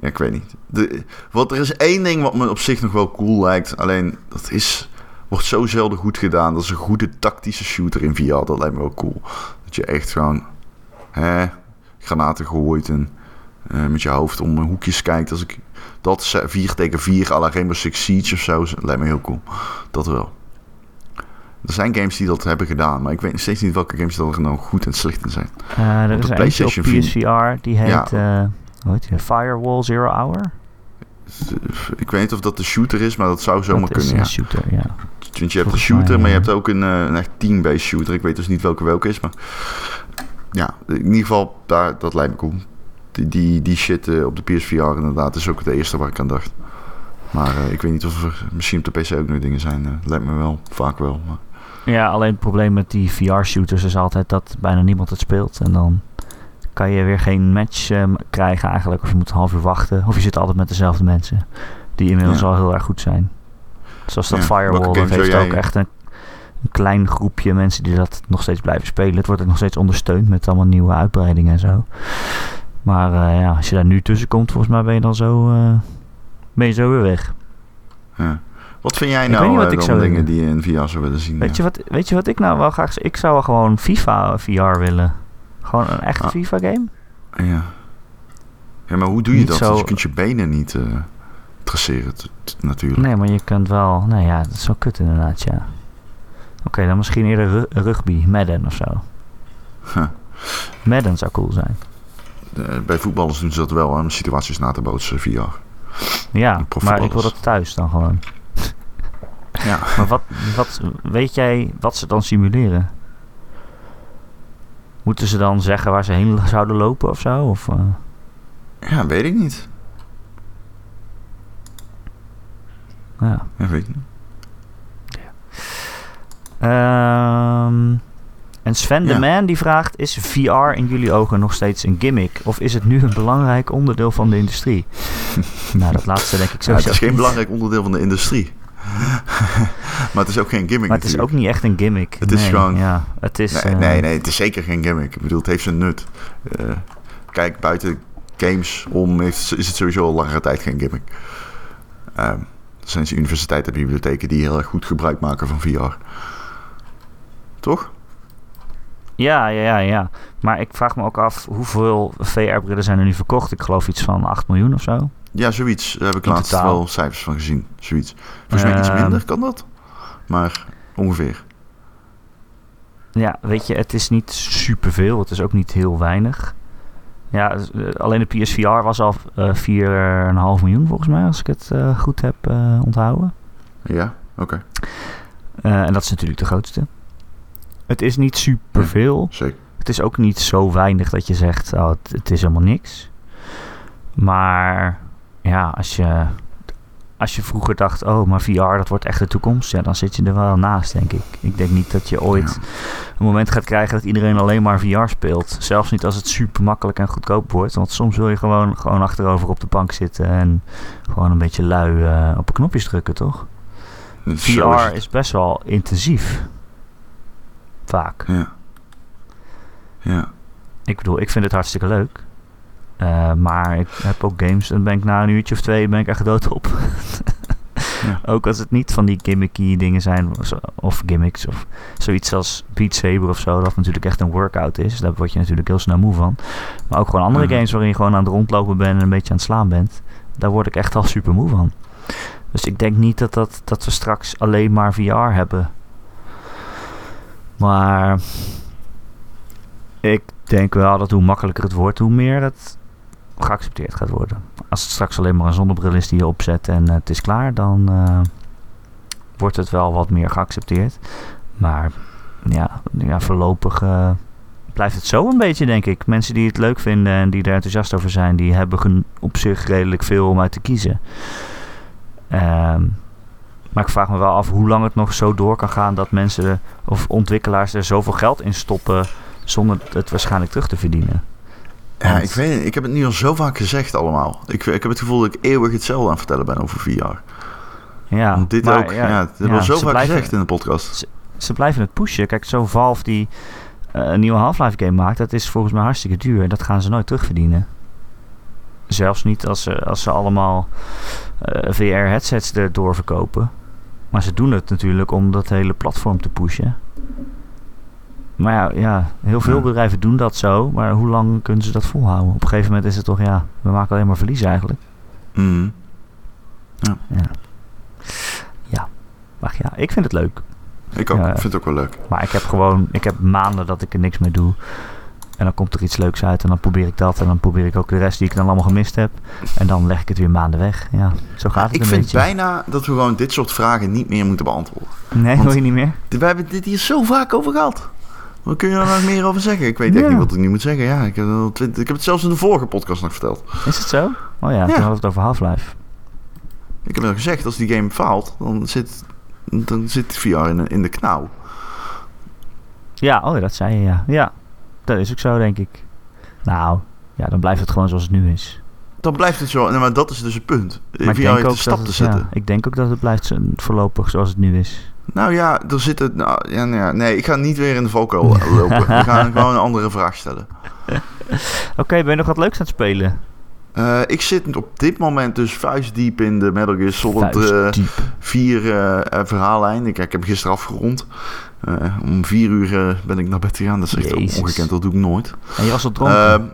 Ja, ik weet niet. De, wat, er is één ding wat me op zich nog wel cool lijkt. Alleen, dat is... Wordt zo zelden goed gedaan. Dat is een goede tactische shooter in VR. Dat lijkt me wel cool. Dat je echt gewoon... Hè, granaten gooit en... eh, met je hoofd om hoekjes kijkt. Als ik dat ze- 4 tegen 4 à la Rainbow Six Siege of zo... Dat lijkt me heel cool. Dat wel. Er zijn games die dat hebben gedaan, maar ik weet steeds niet welke games er nou goed en slecht in zijn. Eh, er Op is op PlayStation. PSVR, die heet, Ja. eh, hoe heet die? Firewall Zero Hour? Ik weet niet of dat de shooter is, maar dat zou zomaar dat is kunnen, een ja. shooter, ja. Want je hebt een shooter, maar je hebt ook een, een echt team-based shooter. Ik weet dus niet welke welke is, maar... Ja, in ieder geval, daar, dat lijkt me cool. Die, die, die shit eh, op de PSVR inderdaad is ook het eerste waar ik aan dacht. Maar eh, ik weet niet of er misschien op de PC ook nog dingen zijn. eh, lijkt me wel, vaak wel. Maar... Ja, alleen het probleem met die VR-shooters is altijd dat bijna niemand het speelt. En dan kan je weer geen match eh, krijgen eigenlijk. Of je moet een half uur wachten. Of je zit altijd met dezelfde mensen. Die inmiddels Ja. al heel erg goed zijn. Zoals dat Ja, Firewall, dat heeft ook echt een, een klein groepje mensen die dat nog steeds blijven spelen. Het wordt ook nog steeds ondersteund met allemaal nieuwe uitbreidingen en zo. Maar eh, ja, als je daar nu tussen komt, volgens mij ben je dan zo, eh, ben je zo weer weg. Ja. Wat vind jij nou wat eh, zou dingen die je in VR zou willen zien? Weet, ja? je wat, weet je wat ik nou wel graag... Ik zou wel gewoon FIFA VR willen. Gewoon een echte Ah. FIFA game. Ja. ja, maar hoe doe je Niet dat? zo- Want je kunt je benen niet traceren, natuurlijk. Nee, maar je kunt wel... Nee, ja, dat is wel kut inderdaad, ja. Oké, dan misschien eerder ru- rugby, Madden of zo. Huh. Madden zou cool zijn. Bij voetballers doen ze dat wel, hè, om situaties na te bootsen VR. Ja, maar ik wil dat thuis dan gewoon. Ja. [LAUGHS] Maar wat, wat, weet jij wat ze dan simuleren? Moeten ze dan zeggen waar ze heen [LAUGHS] zouden lopen of zo? Of, eh, ja, weet ik niet. ja. Ja, weet ik niet. Ehm, en Sven Ja. de Man die vraagt: Is VR in jullie ogen nog steeds een gimmick? Of is het nu een belangrijk onderdeel van de industrie? [LAUGHS] nou, dat laatste denk ik Ja, het is geen belangrijk onderdeel van de industrie. [LAUGHS] maar het is ook geen gimmick Maar het is ook niet echt een gimmick. Het is Nee, gewoon- Ja, het is. Nee, eh, nee, nee, het is zeker geen gimmick. Ik bedoel, het heeft zijn nut. Eh, kijk, buiten games om heeft, is het sowieso al langere tijd geen gimmick. Ehm, er zijn universiteiten en bibliotheken die heel erg goed gebruik maken van VR. Toch? Ja, ja, ja, ja. Maar ik vraag me ook af hoeveel VR-brillen zijn er nu verkocht? Ik geloof iets van 8 miljoen of zo. Ja, zoiets. Daar heb ik In laatst totaal. wel cijfers van gezien. Zoiets. Volgens mij iets Ehm, minder kan dat. Maar ongeveer. Ja, weet je, het is niet superveel. Het is ook niet heel weinig. Ja, eh, alleen de PSVR was al eh 4,5 miljoen volgens mij, als ik het eh, goed heb onthouden. Ja, oké. En dat is natuurlijk de grootste. Het is niet superveel. Zeker. Het is ook niet zo weinig dat je zegt, oh, het, het is helemaal niks. Maar ja, als je, als je vroeger dacht, oh, maar VR, dat wordt echt de toekomst. Ja, dan zit je er wel naast, denk ik. Ik denk niet dat je ooit een moment gaat krijgen dat iedereen alleen maar VR speelt. Zelfs niet als het super makkelijk en goedkoop wordt. Want soms wil je gewoon, gewoon achterover op de bank zitten en gewoon een beetje lui eh, op de knopjes drukken, toch? VR is best wel intensief. Vaak. Ja. Ja. Ik bedoel, ik vind het hartstikke leuk. Eh, maar ik heb ook games, dan ben ik na een uurtje of twee ben ik echt dood op. [LAUGHS] Ja. Ook als het niet van die gimmicky dingen zijn, of, gimmicks, of zoiets als Beat Saber of zo, dat natuurlijk echt een workout is. Daar word je natuurlijk heel snel moe van. Maar ook gewoon andere games waarin je gewoon aan het rondlopen bent en een beetje aan het slaan bent. Daar word ik echt al super moe van. Dus ik denk niet dat, dat, dat we straks alleen maar VR hebben. Maar ik denk wel dat hoe makkelijker het wordt, hoe meer het geaccepteerd gaat worden. Als het straks alleen maar een zonnebril is die je opzet en eh, het is klaar, dan eh, wordt het wel wat meer geaccepteerd. Maar ja, ja voorlopig eh, blijft het zo een beetje, denk ik. Mensen die het leuk vinden en die er enthousiast over zijn, die hebben op zich redelijk veel om uit te kiezen. Ehm, maar ik vraag me wel af hoe lang het nog zo door kan gaan dat mensen of ontwikkelaars er zoveel geld in stoppen zonder het waarschijnlijk terug te verdienen. Ja, ik weet het. Ik heb het nu al zo vaak gezegd allemaal. Ik, ik heb het gevoel dat ik eeuwig hetzelfde aan het vertellen ben over VR. Ja, Want dit maar ook. Ja, het hebben ja, zo vaak blijven- gezegd in de podcast. Ze blijven het pushen. Kijk, zo'n Valve die eh, een nieuwe Half-Life game maakt, dat is volgens mij hartstikke duur. En dat gaan ze nooit terugverdienen. Zelfs niet als ze, als ze allemaal VR-headsets erdoor verkopen. Maar ze doen het natuurlijk om dat hele platform te pushen. Maar ja, ja heel veel Ja. bedrijven doen dat zo. Maar hoe lang kunnen ze dat volhouden? Op een gegeven moment is het toch, ja, we maken alleen maar verlies eigenlijk. Mhm. Ja. ja. Maar ja, ik vind het leuk. Ik ook. Ik vind het ook wel leuk. Maar ik heb gewoon, ik heb maanden dat ik er niks mee doe. En dan komt er iets leuks uit en dan probeer ik dat. En dan probeer ik ook de rest die ik dan allemaal gemist heb. En dan leg ik het weer maanden weg. Ja, zo gaat het Ik een vind beetje. bijna dat we gewoon dit soort vragen niet meer moeten beantwoorden. Nee, want- wil je niet meer? We hebben dit hier zo vaak over gehad. Wat kun je er nog meer over zeggen? Ik weet echt Ja. niet wat ik nu moet zeggen. Ja, ik, heb, ik heb het zelfs in de vorige podcast nog verteld. Is het zo? Oh ja, Ja. toen hadden we het over Half-Life. Ik heb al gezegd, als die game faalt, dan zit, dan zit VR in, in de knauw. Ja, oh ja, dat zei je, ja. Ja, dat is ook zo, denk ik. Nou, ja, dan blijft het gewoon zoals het nu is. Dan blijft het zo. Nee, maar dat is dus het punt. Maar ik denk, ook stap dat te het, zetten. ja, ik denk ook dat het blijft voorlopig zoals het nu is. Nou ja, er zitten... Nou, ja, nou ja, nee, ik ga niet weer in de valkuil [LAUGHS] lopen. We gaan gewoon een andere vraag stellen. [LAUGHS] Oké, ben je nog wat leuks aan het spelen? Eh, ik zit op dit moment dus vuistdiep in de Metal Gear Solid eh, Vuistdiep. 4 eh, eh, verhaallijn. Ik, ik heb gisteren afgerond. Eh, om 4 uur eh, ben ik naar bed gegaan. Dat is echt Jezus. ongekend, dat doe ik nooit. En je was al dronken?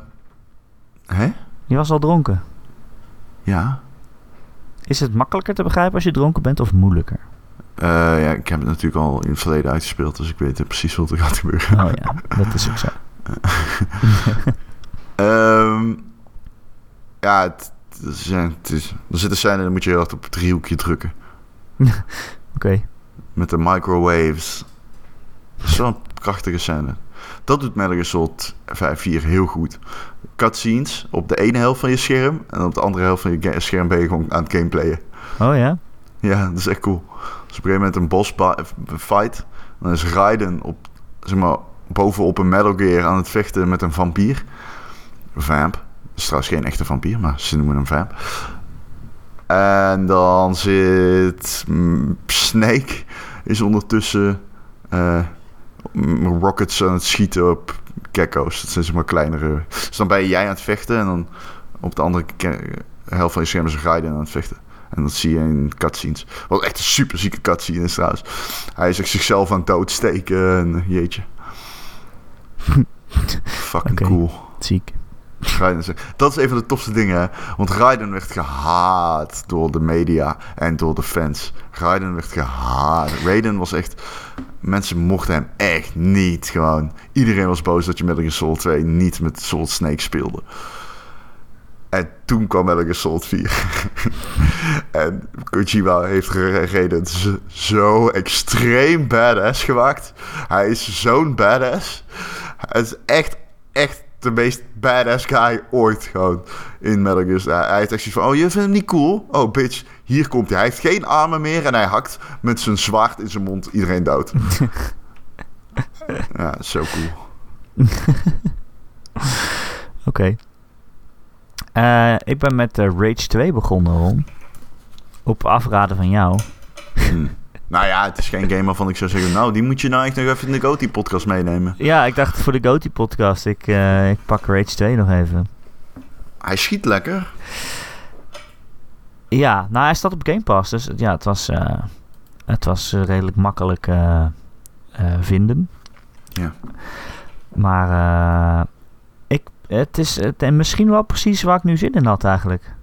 Hè? je was al dronken. Ja. Is het makkelijker te begrijpen als je dronken bent of moeilijker? Eh, ja, ik heb het natuurlijk al in het verleden uitgespeeld, dus ik weet precies wat er gaat gebeuren. Oh ja, dat is ook zo. [LAUGHS] Ehm, ja, het, is, er zitten scènes, dan moet je heel hard op het driehoekje drukken. [LAUGHS] Oké. Met de microwaves. Dat is zo'n prachtige scène. Dat doet Metal Gear Solid 5 4 heel goed. Cutscenes op de ene helft van je scherm. En op de andere helft van je scherm ben je gewoon aan het gameplayen. Oh ja? Ja, dat is echt cool. Dus op een gegeven moment een boss fight. Dan is Raiden op, zeg maar, bovenop een Metal Gear aan het vechten met een vampier. Vamp. Dat is trouwens geen echte vampier, maar ze noemen hem Vamp. En dan zit mm, Snake is ondertussen eh, rockets aan het schieten op gecko's. Dat zijn zeg maar kleinere. Dus dan ben jij aan het vechten en dan op de andere helft van je scherm is Raiden aan het vechten. En dat zie je in cutscenes. Wat echt een super zieke cutscene is trouwens. Hij is echt zichzelf aan het doodsteken en jeetje. [LAUGHS] Fucking cool. Ziek. Raiden Dat is een van de tofste dingen. hè. Want Raiden werd gehaat door de media en door de fans. Raiden werd gehaat. Raiden was echt... Mensen mochten hem echt niet gewoon. Iedereen was boos dat je Metal Gear Solid 2 niet met Solid Snake speelde. En toen kwam Metal Gear Solid 4. [LAUGHS] en Kojima heeft Raiden z- zo extreem badass gemaakt. Hij is zo'n badass. Hij is echt, echt de meest badass guy ooit gewoon in Metal Gear. Hij heeft echt zoiets van, oh, je vindt hem niet cool? Oh, bitch, hier komt hij. Hij heeft geen armen meer en hij hakt met zijn zwaard in zijn mond iedereen dood. [LAUGHS] ja, zo cool. [LAUGHS] Oké. Eh, ik ben met eh, Rage 2 begonnen, Ron. Op afraden van jou. Hm. Nou ja, het is geen game waarvan ik zou zeggen... nou, die moet je nou echt nog even in de GOTY-podcast meenemen. Ja, ik dacht voor de GOTY podcast, ik, eh, ik pak Rage 2 nog even. Hij schiet lekker. Ja, nou hij staat op Game Pass, dus ja, het was, eh, het was eh, redelijk makkelijk eh, vinden. Ja. Maar ik, het is het, en misschien wel precies waar ik nu zin in had eigenlijk.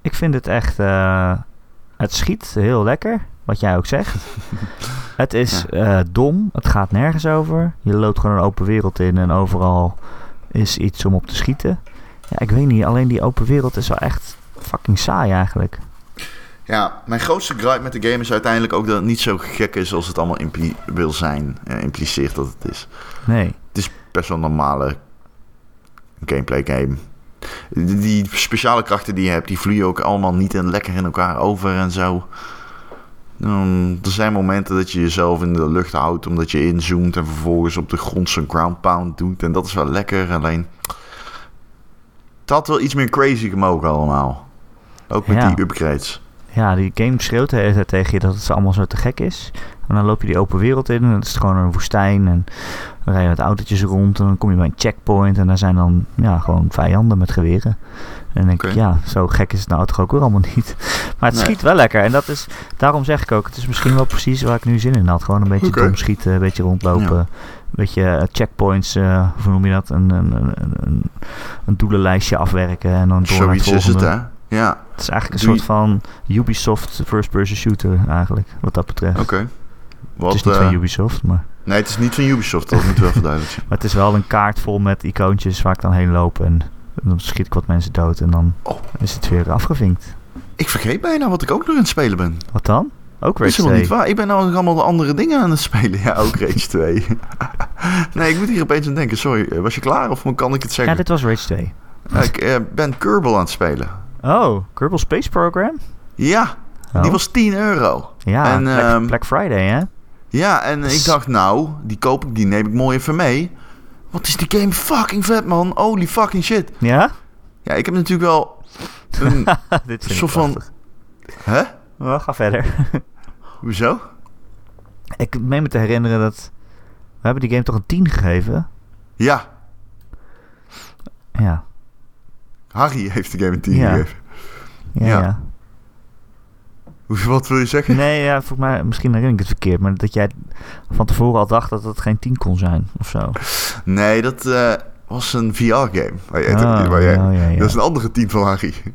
Ik vind het echt, het schiet heel lekker, wat jij ook zegt. [LAUGHS] het is dom, het gaat nergens over. Je loopt gewoon een open wereld in en overal is iets om op te schieten. Ja, ik weet niet, alleen die open wereld is wel echt fucking saai eigenlijk. Ja, mijn grootste gripe met de game is uiteindelijk ook dat het niet zo gek is als het allemaal wil zijn. eh, impliceert dat het is. Nee. Het is best wel een normale gameplay game. Die, die speciale krachten die je hebt, die vloeien ook allemaal niet en lekker in elkaar over en zo. Um, er zijn momenten dat je jezelf in de lucht houdt omdat je inzoomt en vervolgens op de grond zo'n ground pound doet. En dat is wel lekker, alleen... Het had wel iets meer crazy gemogen allemaal. Ook met Ja. die upgrades. Ja, die game schreeuwt de hele tijd tegen je dat het allemaal zo te gek is. En dan loop je die open wereld in en het is gewoon een woestijn. En dan rij je met autootjes rond en dan kom je bij een checkpoint. En daar zijn dan ja, gewoon vijanden met geweren. En dan denk ik, ja, zo gek is het nou toch ook weer allemaal niet. [LAUGHS] Maar het Nee. schiet wel lekker. En dat is, daarom zeg ik ook, het is misschien wel precies waar ik nu zin in had. Gewoon een beetje dom schieten, een beetje rondlopen. Ja. Een beetje eh, checkpoints, eh, hoe noem je dat? Een, een, een, een, een doelenlijstje afwerken en dan door naar het Zoiets is volgende. het, hè? Ja, Het is eigenlijk een soort van Ubisoft first-person shooter eigenlijk, wat dat betreft. oké. Wat, het is niet eh, van Ubisoft, maar, nee, het is niet van Ubisoft, dat moet wel verduidelijkt zijn. [LAUGHS] maar het is wel een kaart vol met icoontjes waar ik dan heen loop en dan schiet ik wat mensen dood en dan Oh. is het weer afgevinkt. Ik vergeet bijna wat ik ook nog aan het spelen ben. Wat dan? Ook Dat is Rage helemaal 2. niet waar. Ik ben nou nog allemaal de andere dingen aan het spelen. Ja, ook Rage [LAUGHS] 2. nee, ik moet hier opeens aan denken. Sorry, eh, was je klaar of kan ik het Ja, zeggen? dit was Rage 2. Ja, ik eh, ben Kerbal aan het spelen. Oh, Kerbal Space Program? Ja, Oh. die was 10 euro. Ja, en, Black, ehm, Black Friday, hè? Ja, en ik dacht nou, die koop ik, die neem ik mooi even mee. Wat is die game fucking vet, man. Holy fucking shit. Ja? Ja, ik heb natuurlijk wel een... [LAUGHS] dit vind ik van-. Hè? Wel, ga verder. [LAUGHS] Hoezo? ik meen me te herinneren dat... We hebben die game toch een 10 gegeven? Ja, Ja. Harry heeft de game een 10 Ja. gegeven. Ja, Ja. Wat wil je zeggen? Nee, ja, volgens mij, misschien herinner ik het verkeerd, maar dat jij van tevoren al dacht dat het geen 10 kon zijn of zo. Nee, dat eh, was een VR-game. Waar jij, Oh, waar jij-. Dat is een andere team van Harry. [LAUGHS]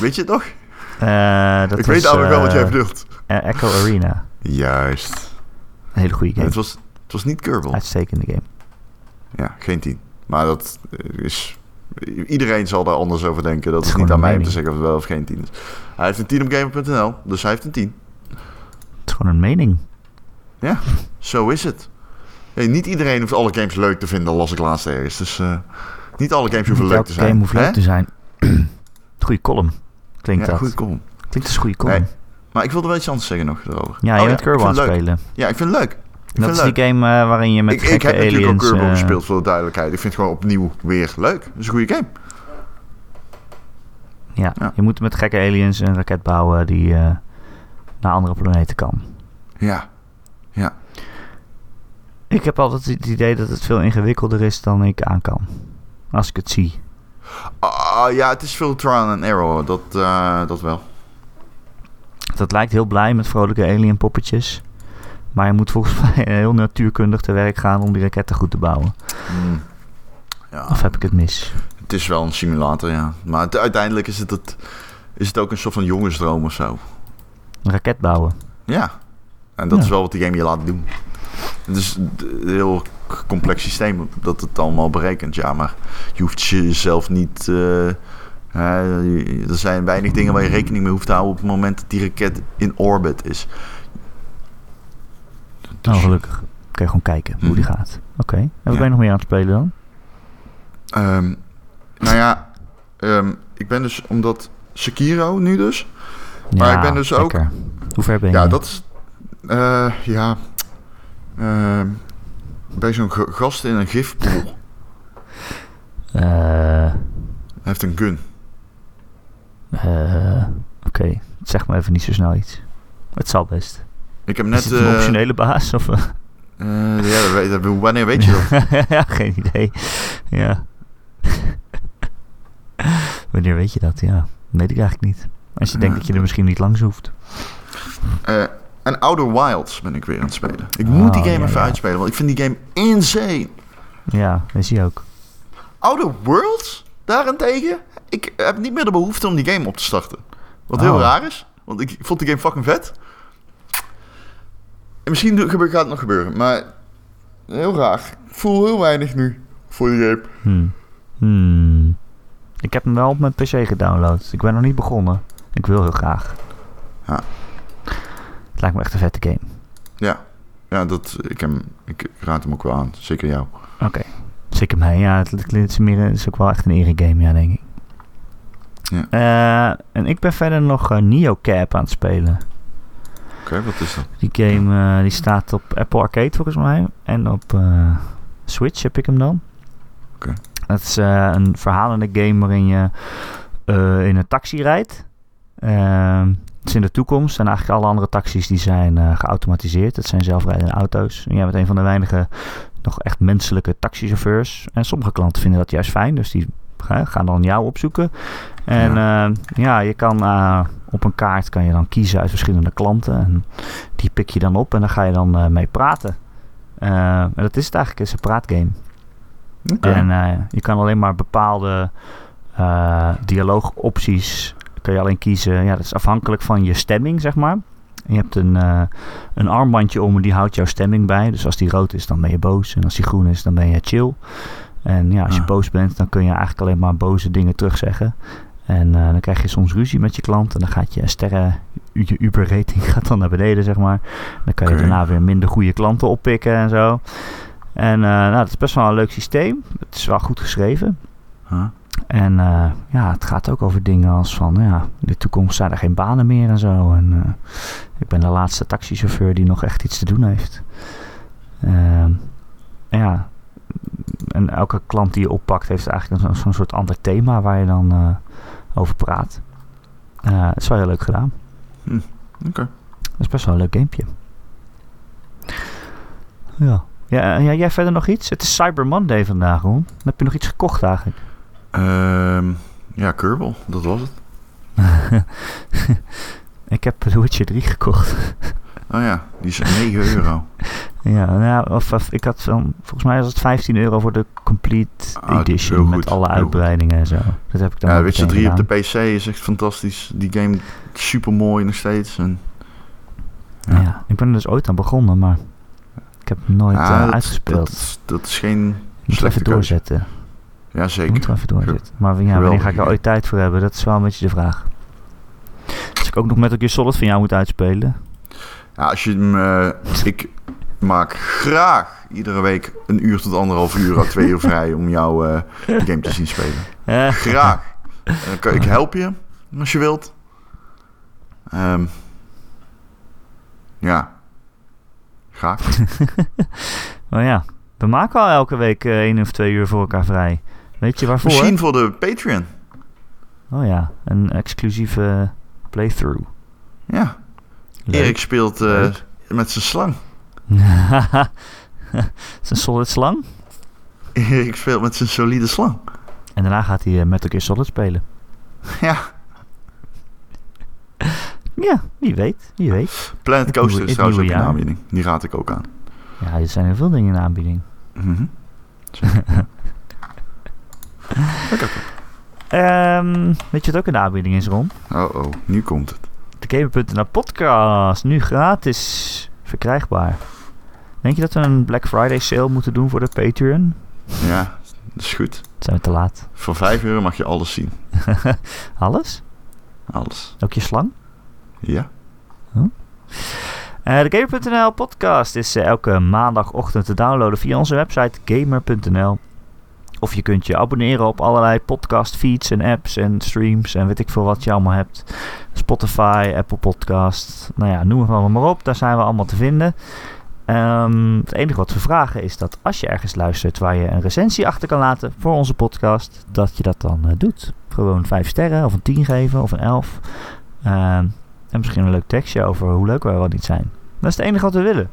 weet je het nog? Eh, dat ik was, weet namelijk wel wat eh, jij bedoelt. Echo Arena. Juist. Een hele goede game. het, was, het was niet Kerbal. Uitstekende game. Ja, geen 10. Maar dat is... Iedereen zal daar anders over denken. Dat is is niet aan mij om te zeggen of het wel of geen 10 is. Hij heeft een 10 op gamer.nl, dus hij heeft een 10. Het is gewoon een mening. Ja, zo is het. Hey, niet iedereen hoeft alle games leuk te vinden, las ik laatst ergens. Dus eh, niet alle games hoeven leuk te zijn. game hoeft leuk te zijn. [CLEARS THROAT] goede column. Klinkt Ja, dat. goed, kom. Klinkt als een goede column. Nee, Maar ik wilde wel iets anders zeggen nog erover. Ja, je Oh bent Kerbal spelen. Ja, ik vind het leuk. Ik Dat is die game eh, waarin je met ik, ik gekke heb natuurlijk ook aliens... Kerbal eh, gespeeld, voor de duidelijkheid. Ik vind het gewoon opnieuw weer leuk. Het is een goede game. ja, Ja. je moet met gekke aliens een raket bouwen die eh, naar andere planeten kan. Ja. Ja. Ik heb altijd het idee dat het veel ingewikkelder is dan ik aan kan. Als ik het zie. Ah, ja, het is veel trial and error. Dat, dat wel. Dat lijkt heel blij met vrolijke alien poppetjes. Maar je moet volgens [LAUGHS] mij heel natuurkundig te werk gaan om die raketten goed te bouwen. Hmm. Ja, Of heb ik het mis? het is wel een simulator, ja. Maar het- uiteindelijk is het, het, is het ook een soort van jongensdroom of zo. Een raket bouwen. Ja. En dat Ja. is wel wat die game je laat doen. Het is een heel complex systeem dat het allemaal berekent. Ja, maar je hoeft jezelf niet... eh, er zijn weinig dingen waar je rekening mee hoeft te houden... op het moment dat die raket in orbit is. Dus- Oh, gelukkig. Kun je gewoon kijken hoe die Mhm. gaat. Oké. En wat Ja. ben je nog meer aan het spelen dan? Ehm, nou ja, ehm, ik ben dus... Omdat Sekiro nu dus... Maar ik ben dus ook-. Hoe ver ben je? Ja, dat is... eh, ja... ehm, bij zo'n g- gast in een gifpool. [LAUGHS] Eh, Hij heeft een gun. eh, Oké. Zeg maar even niet zo snel iets. Het zal best. Ik heb Is net... het een eh, optionele baas? Of, eh? eh, ja, dat dat- [LAUGHS] [LAUGHS] wanneer weet je dat? ja, geen idee. Ja. Wanneer weet je dat? Ja, weet ik eigenlijk niet. Als je denkt dat je er misschien niet langs hoeft. Eh, en Outer Wilds ben ik weer aan het spelen. Ik moet die Oh, game ja, even ja. uitspelen, want ik vind die game insane. Ja, dat zie je ook. Outer Worlds, daarentegen, ik heb niet meer de behoefte om die game op te starten. Wat heel Oh. raar is, want ik vond die game fucking vet. En misschien gaat het nog gebeuren, maar heel raar. Ik voel heel weinig nu voor die game. Hmm. Hmm. Ik heb hem wel op mijn PC gedownload. Ik ben nog niet begonnen. Ik wil heel graag. Ja. Het lijkt me echt een vette game. Ja, ja dat, ik, hem, ik raad hem ook wel aan, zeker jou. Oké. Zeker mij. Ja, het, het is, meer, het is ook wel echt een ere-game, ja, denk ik. Ja. Eh, en ik ben verder nog eh, Neocap aan het spelen. Oké, wat is dat? Die game eh, die staat op Apple Arcade volgens mij. En op eh, Switch heb ik hem dan. Oké. Het is eh, een verhalende game waarin je in een taxi rijdt. Ehm, het is in de toekomst en eigenlijk alle andere taxis die zijn geautomatiseerd. Het zijn zelfrijdende auto's. En jij bent een van de weinige nog echt menselijke taxichauffeurs. En sommige klanten vinden dat juist fijn, dus die ga- gaan dan jou opzoeken. En ja, ja je kan eh, op een kaart kan je dan kiezen uit verschillende klanten. En die pik je dan op en daar ga je dan eh, mee praten. Eh, en dat is het eigenlijk, het is een praatgame. En eh, je kan alleen maar bepaalde eh, dialoogopties kan je alleen kiezen. Ja, dat is afhankelijk van je stemming, zeg maar. En je hebt een, eh, een armbandje om en die houdt jouw stemming bij. Dus als die rood is, dan ben je boos. En als die groen is, dan ben je chill. En ja, als je Ah. boos bent, dan kun je eigenlijk alleen maar boze dingen terugzeggen. En eh, dan krijg je soms ruzie met je klant. En dan gaat je sterren, je Uber-rating [LAUGHS] gaat dan naar beneden, zeg maar. Dan kan je daarna weer minder goede klanten oppikken en zo. En eh, nou, dat is best wel een leuk systeem. Het is wel goed geschreven. Huh? En eh, ja, het gaat ook over dingen als van, ja, in de toekomst zijn er geen banen meer en zo. En ik ben de laatste taxichauffeur die nog echt iets te doen heeft. Ehm, ja, en elke klant die je oppakt heeft eigenlijk een- zo'n soort ander thema waar je dan eh, over praat. Eh, het is wel heel leuk gedaan. Oké. Dat is best wel een leuk gamepje. Ja. Ja, ja, jij verder nog iets? Het is Cyber Monday vandaag, hoor. Heb je nog iets gekocht eigenlijk? Ehm, ja, Kerbal, dat was het. [LAUGHS] ik heb The Witcher 3 gekocht. Oh ja, die is 9 euro. [LAUGHS] ja, nou, of, of ik had van, volgens mij was het 15 euro voor de Complete Ah, Edition met alle uitbreidingen en zo. Dat heb ik dan Ja, Witcher meteen 3 op de. PC is echt fantastisch. Die game super mooi nog steeds. En, Ja. ja. ik ben er dus ooit aan begonnen, maar ik heb hem nooit Ja, eh, dat- uitgespeeld. Dat, is- dat is geen moet slechte even keuze. doorzetten. Ja, zeker. moet even doorzetten. Maar ja, wanneer ga ik er ooit tijd voor hebben? Dat is wel een beetje de vraag. Als ik ook nog met een keer Solid van jou moet uitspelen. Ja, als je hem... eh, ik maak graag iedere week een uur tot anderhalf uur à twee uur vrij om jou eh, game te zien spelen. Eh, Graag. Ik help je als je wilt. Ehm, ja. Graag. maar [LAUGHS] ja, we maken al elke week eh, één of twee uur voor elkaar vrij. Weet je waarvoor? Misschien voor de Patreon. Oh ja, een exclusieve playthrough. Ja. Leuk. Erik speelt eh, met zijn slang. Het is een solid slang. [LAUGHS] Erik speelt met zijn solide slang. En daarna gaat hij eh, met keer solid spelen. Ja. [LAUGHS] Ja, wie weet, wie weet. Planet Het Coaster nieuwe- is trouwens ook jaar. aanbieding. Die raad ik ook aan. Ja, er zijn heel veel dingen in aanbieding. [LAUGHS] Lekker. Ehm, weet je wat ook in de aanbieding is, Ron? Oh oh, nu komt het. De Gamer.nl podcast, nu gratis verkrijgbaar. Denk je dat we een Black Friday sale moeten doen voor de Patreon? Ja, dat is goed. Zijn we te laat? Voor 5 euro mag je alles zien. [LAUGHS] Alles? Alles. Ook je slang? Ja. Eh, de Gamer.nl podcast is eh, elke maandagochtend te downloaden via onze website gamer.nl. Of je kunt je abonneren op allerlei podcast feeds en apps en streams en weet ik veel wat je allemaal hebt. Spotify, Apple Podcast, nou ja, noem het allemaal maar op. Daar zijn we allemaal te vinden. Ehm, het enige wat we vragen is dat als je ergens luistert waar je een recensie achter kan laten voor onze podcast, dat je dat dan eh, doet. Gewoon 5 sterren of een 10 geven of een 11. Ehm, en misschien een leuk tekstje over hoe leuk we wel niet zijn. Dat is het enige wat we willen.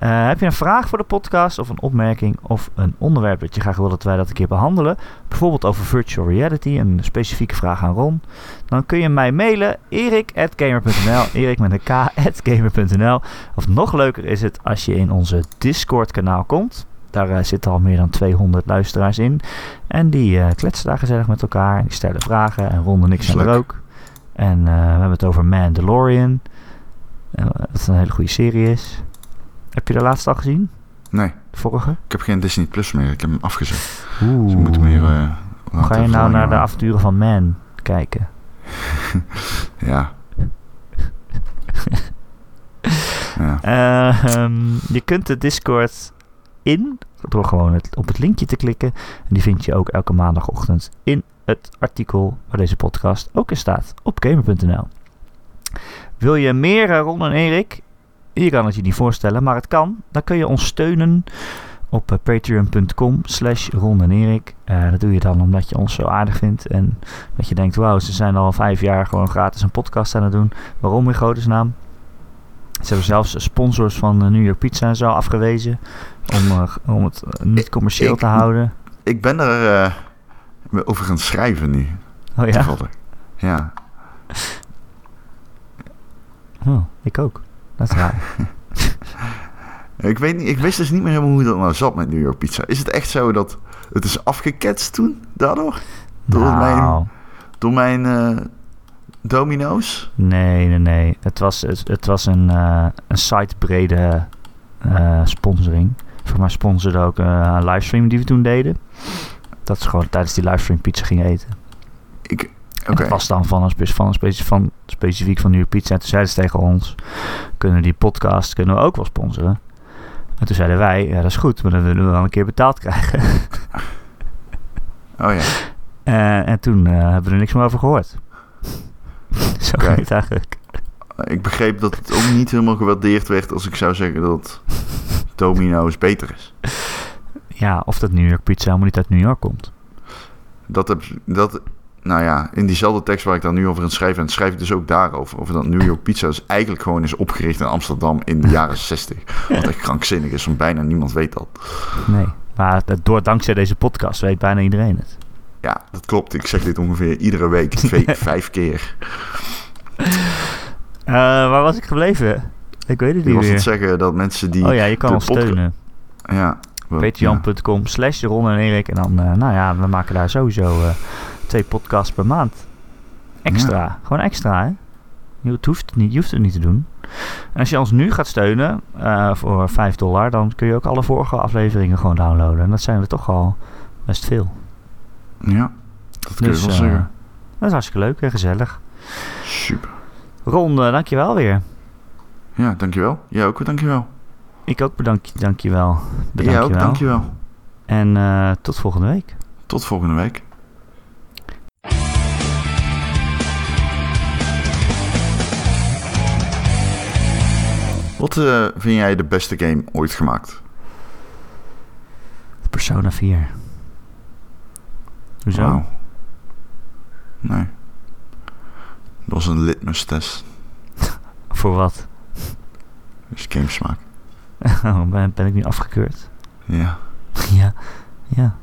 Eh, heb je een vraag voor de podcast of een opmerking of een onderwerp dat je graag wil dat wij dat een keer behandelen? Bijvoorbeeld over virtual reality, een specifieke vraag aan Ron. Dan kun je mij mailen erik.gamer.nl erik met een k.gamer.nl Of nog leuker is het als je in onze Discord kanaal komt. Daar eh, zitten al meer dan 200 luisteraars in. En die eh, kletsen daar gezellig met elkaar. Die stellen vragen en Ron en ik is zijn er ook. En we hebben het over Mandalorian. Dat een hele goede serie is. Heb je de laatste al gezien? Nee, De vorige? ik heb geen Disney Plus meer. Ik heb hem afgezet. Oeh. Dus we moeten meer... eh, Hoe ga je nou naar de avonturen van Man kijken? [LAUGHS] Ja. [LAUGHS] ja. Ehm, je kunt de Discord in door gewoon het, op het linkje te klikken. En die vind je ook elke maandagochtend in het artikel waar deze podcast ook in staat op gamer.nl. Wil je meer eh, Ron en Erik? Je kan het je niet voorstellen, maar het kan. Dan kun je ons steunen op uh, patreon.com slash Ron en Erik. Uh, dat doe je dan omdat je ons zo aardig vindt. En dat je denkt, wauw, ze zijn al vijf jaar gewoon gratis een podcast aan het doen. Waarom in godesnaam? Ze hebben zelfs sponsors van New York Pizza en zo afgewezen. Om, om het niet commercieel ik, te houden. Ik ben er over gaan schrijven nu. Oh ja? Ja. Oh, ik ook. Dat is raar. [LAUGHS] ik, weet niet, ik wist dus niet meer helemaal hoe dat nou zat met New York Pizza. Is het echt zo dat het is afgeketst toen, daardoor? Door nou. mijn, door mijn uh, domino's? Nee, nee, nee. Het was, het, het was een, uh, een sitebrede uh, sponsoring. Voor mij sponsorde ook een livestream die we toen deden. Dat is gewoon tijdens die livestream pizza gingen eten. Ik, Okay. Dat was dan van, een, van, een specif van specifiek van New Pizza. En toen zeiden ze tegen ons, kunnen die podcast kunnen we ook wel sponsoren? En toen zeiden wij, ja dat is goed, maar dan willen we wel een keer betaald krijgen. Oh ja. Uh, [LAUGHS] en toen uh, hebben we er niks meer over gehoord. [LAUGHS] Zo okay. het eigenlijk. Ik begreep dat het ook niet helemaal gewaardeerd werd als ik zou zeggen dat Domino's beter is. Ja, of dat New York Pizza helemaal niet uit New York komt. Dat, heb, dat nou ja, in diezelfde tekst waar ik dan nu over aan het schrijven... en schrijf ik dus ook daarover. Over dat New York Pizza dus eigenlijk gewoon is opgericht in Amsterdam in de [LAUGHS] jaren 60. Wat echt krankzinnig is, want bijna niemand weet dat. Nee, maar door dankzij deze podcast weet bijna iedereen het. Ja, dat klopt. Ik zeg dit ongeveer iedere week, twee, [LAUGHS] vijf keer. Uh, waar was ik gebleven? Ik weet het niet Je was meer. het zeggen dat mensen die... Oh ja, je kan ons steunen. Ja. Patreon.com slash Ron en Erik. En dan, uh, nou ja, we maken daar sowieso... Uh, twee podcasts per maand. Extra. Ja. Gewoon extra, hè? Je hoeft, het niet, je hoeft het niet te doen. En als je ons nu gaat steunen uh, voor 5 dollar, dan kun je ook alle vorige afleveringen gewoon downloaden. En dat zijn er toch al best veel. Ja, dat kun je dus, wel zeggen. Uh, dat is hartstikke leuk en gezellig. Super. Ron, uh, dankjewel weer. Ja, dankjewel. Jij ook, dankjewel. Ik ook bedank, dankjewel. Bedank Jij ook, dankjewel. En tot volgende week. Tot volgende week. Wat uh, vind jij de beste game ooit gemaakt? Persona 4. Hoezo? Wow. Nee. Dat was een litmus test. [LAUGHS] Voor wat? Dus gamesmaak. [LAUGHS] Oh, ben, ben ik nu afgekeurd? Ja. [LAUGHS] ja. Ja.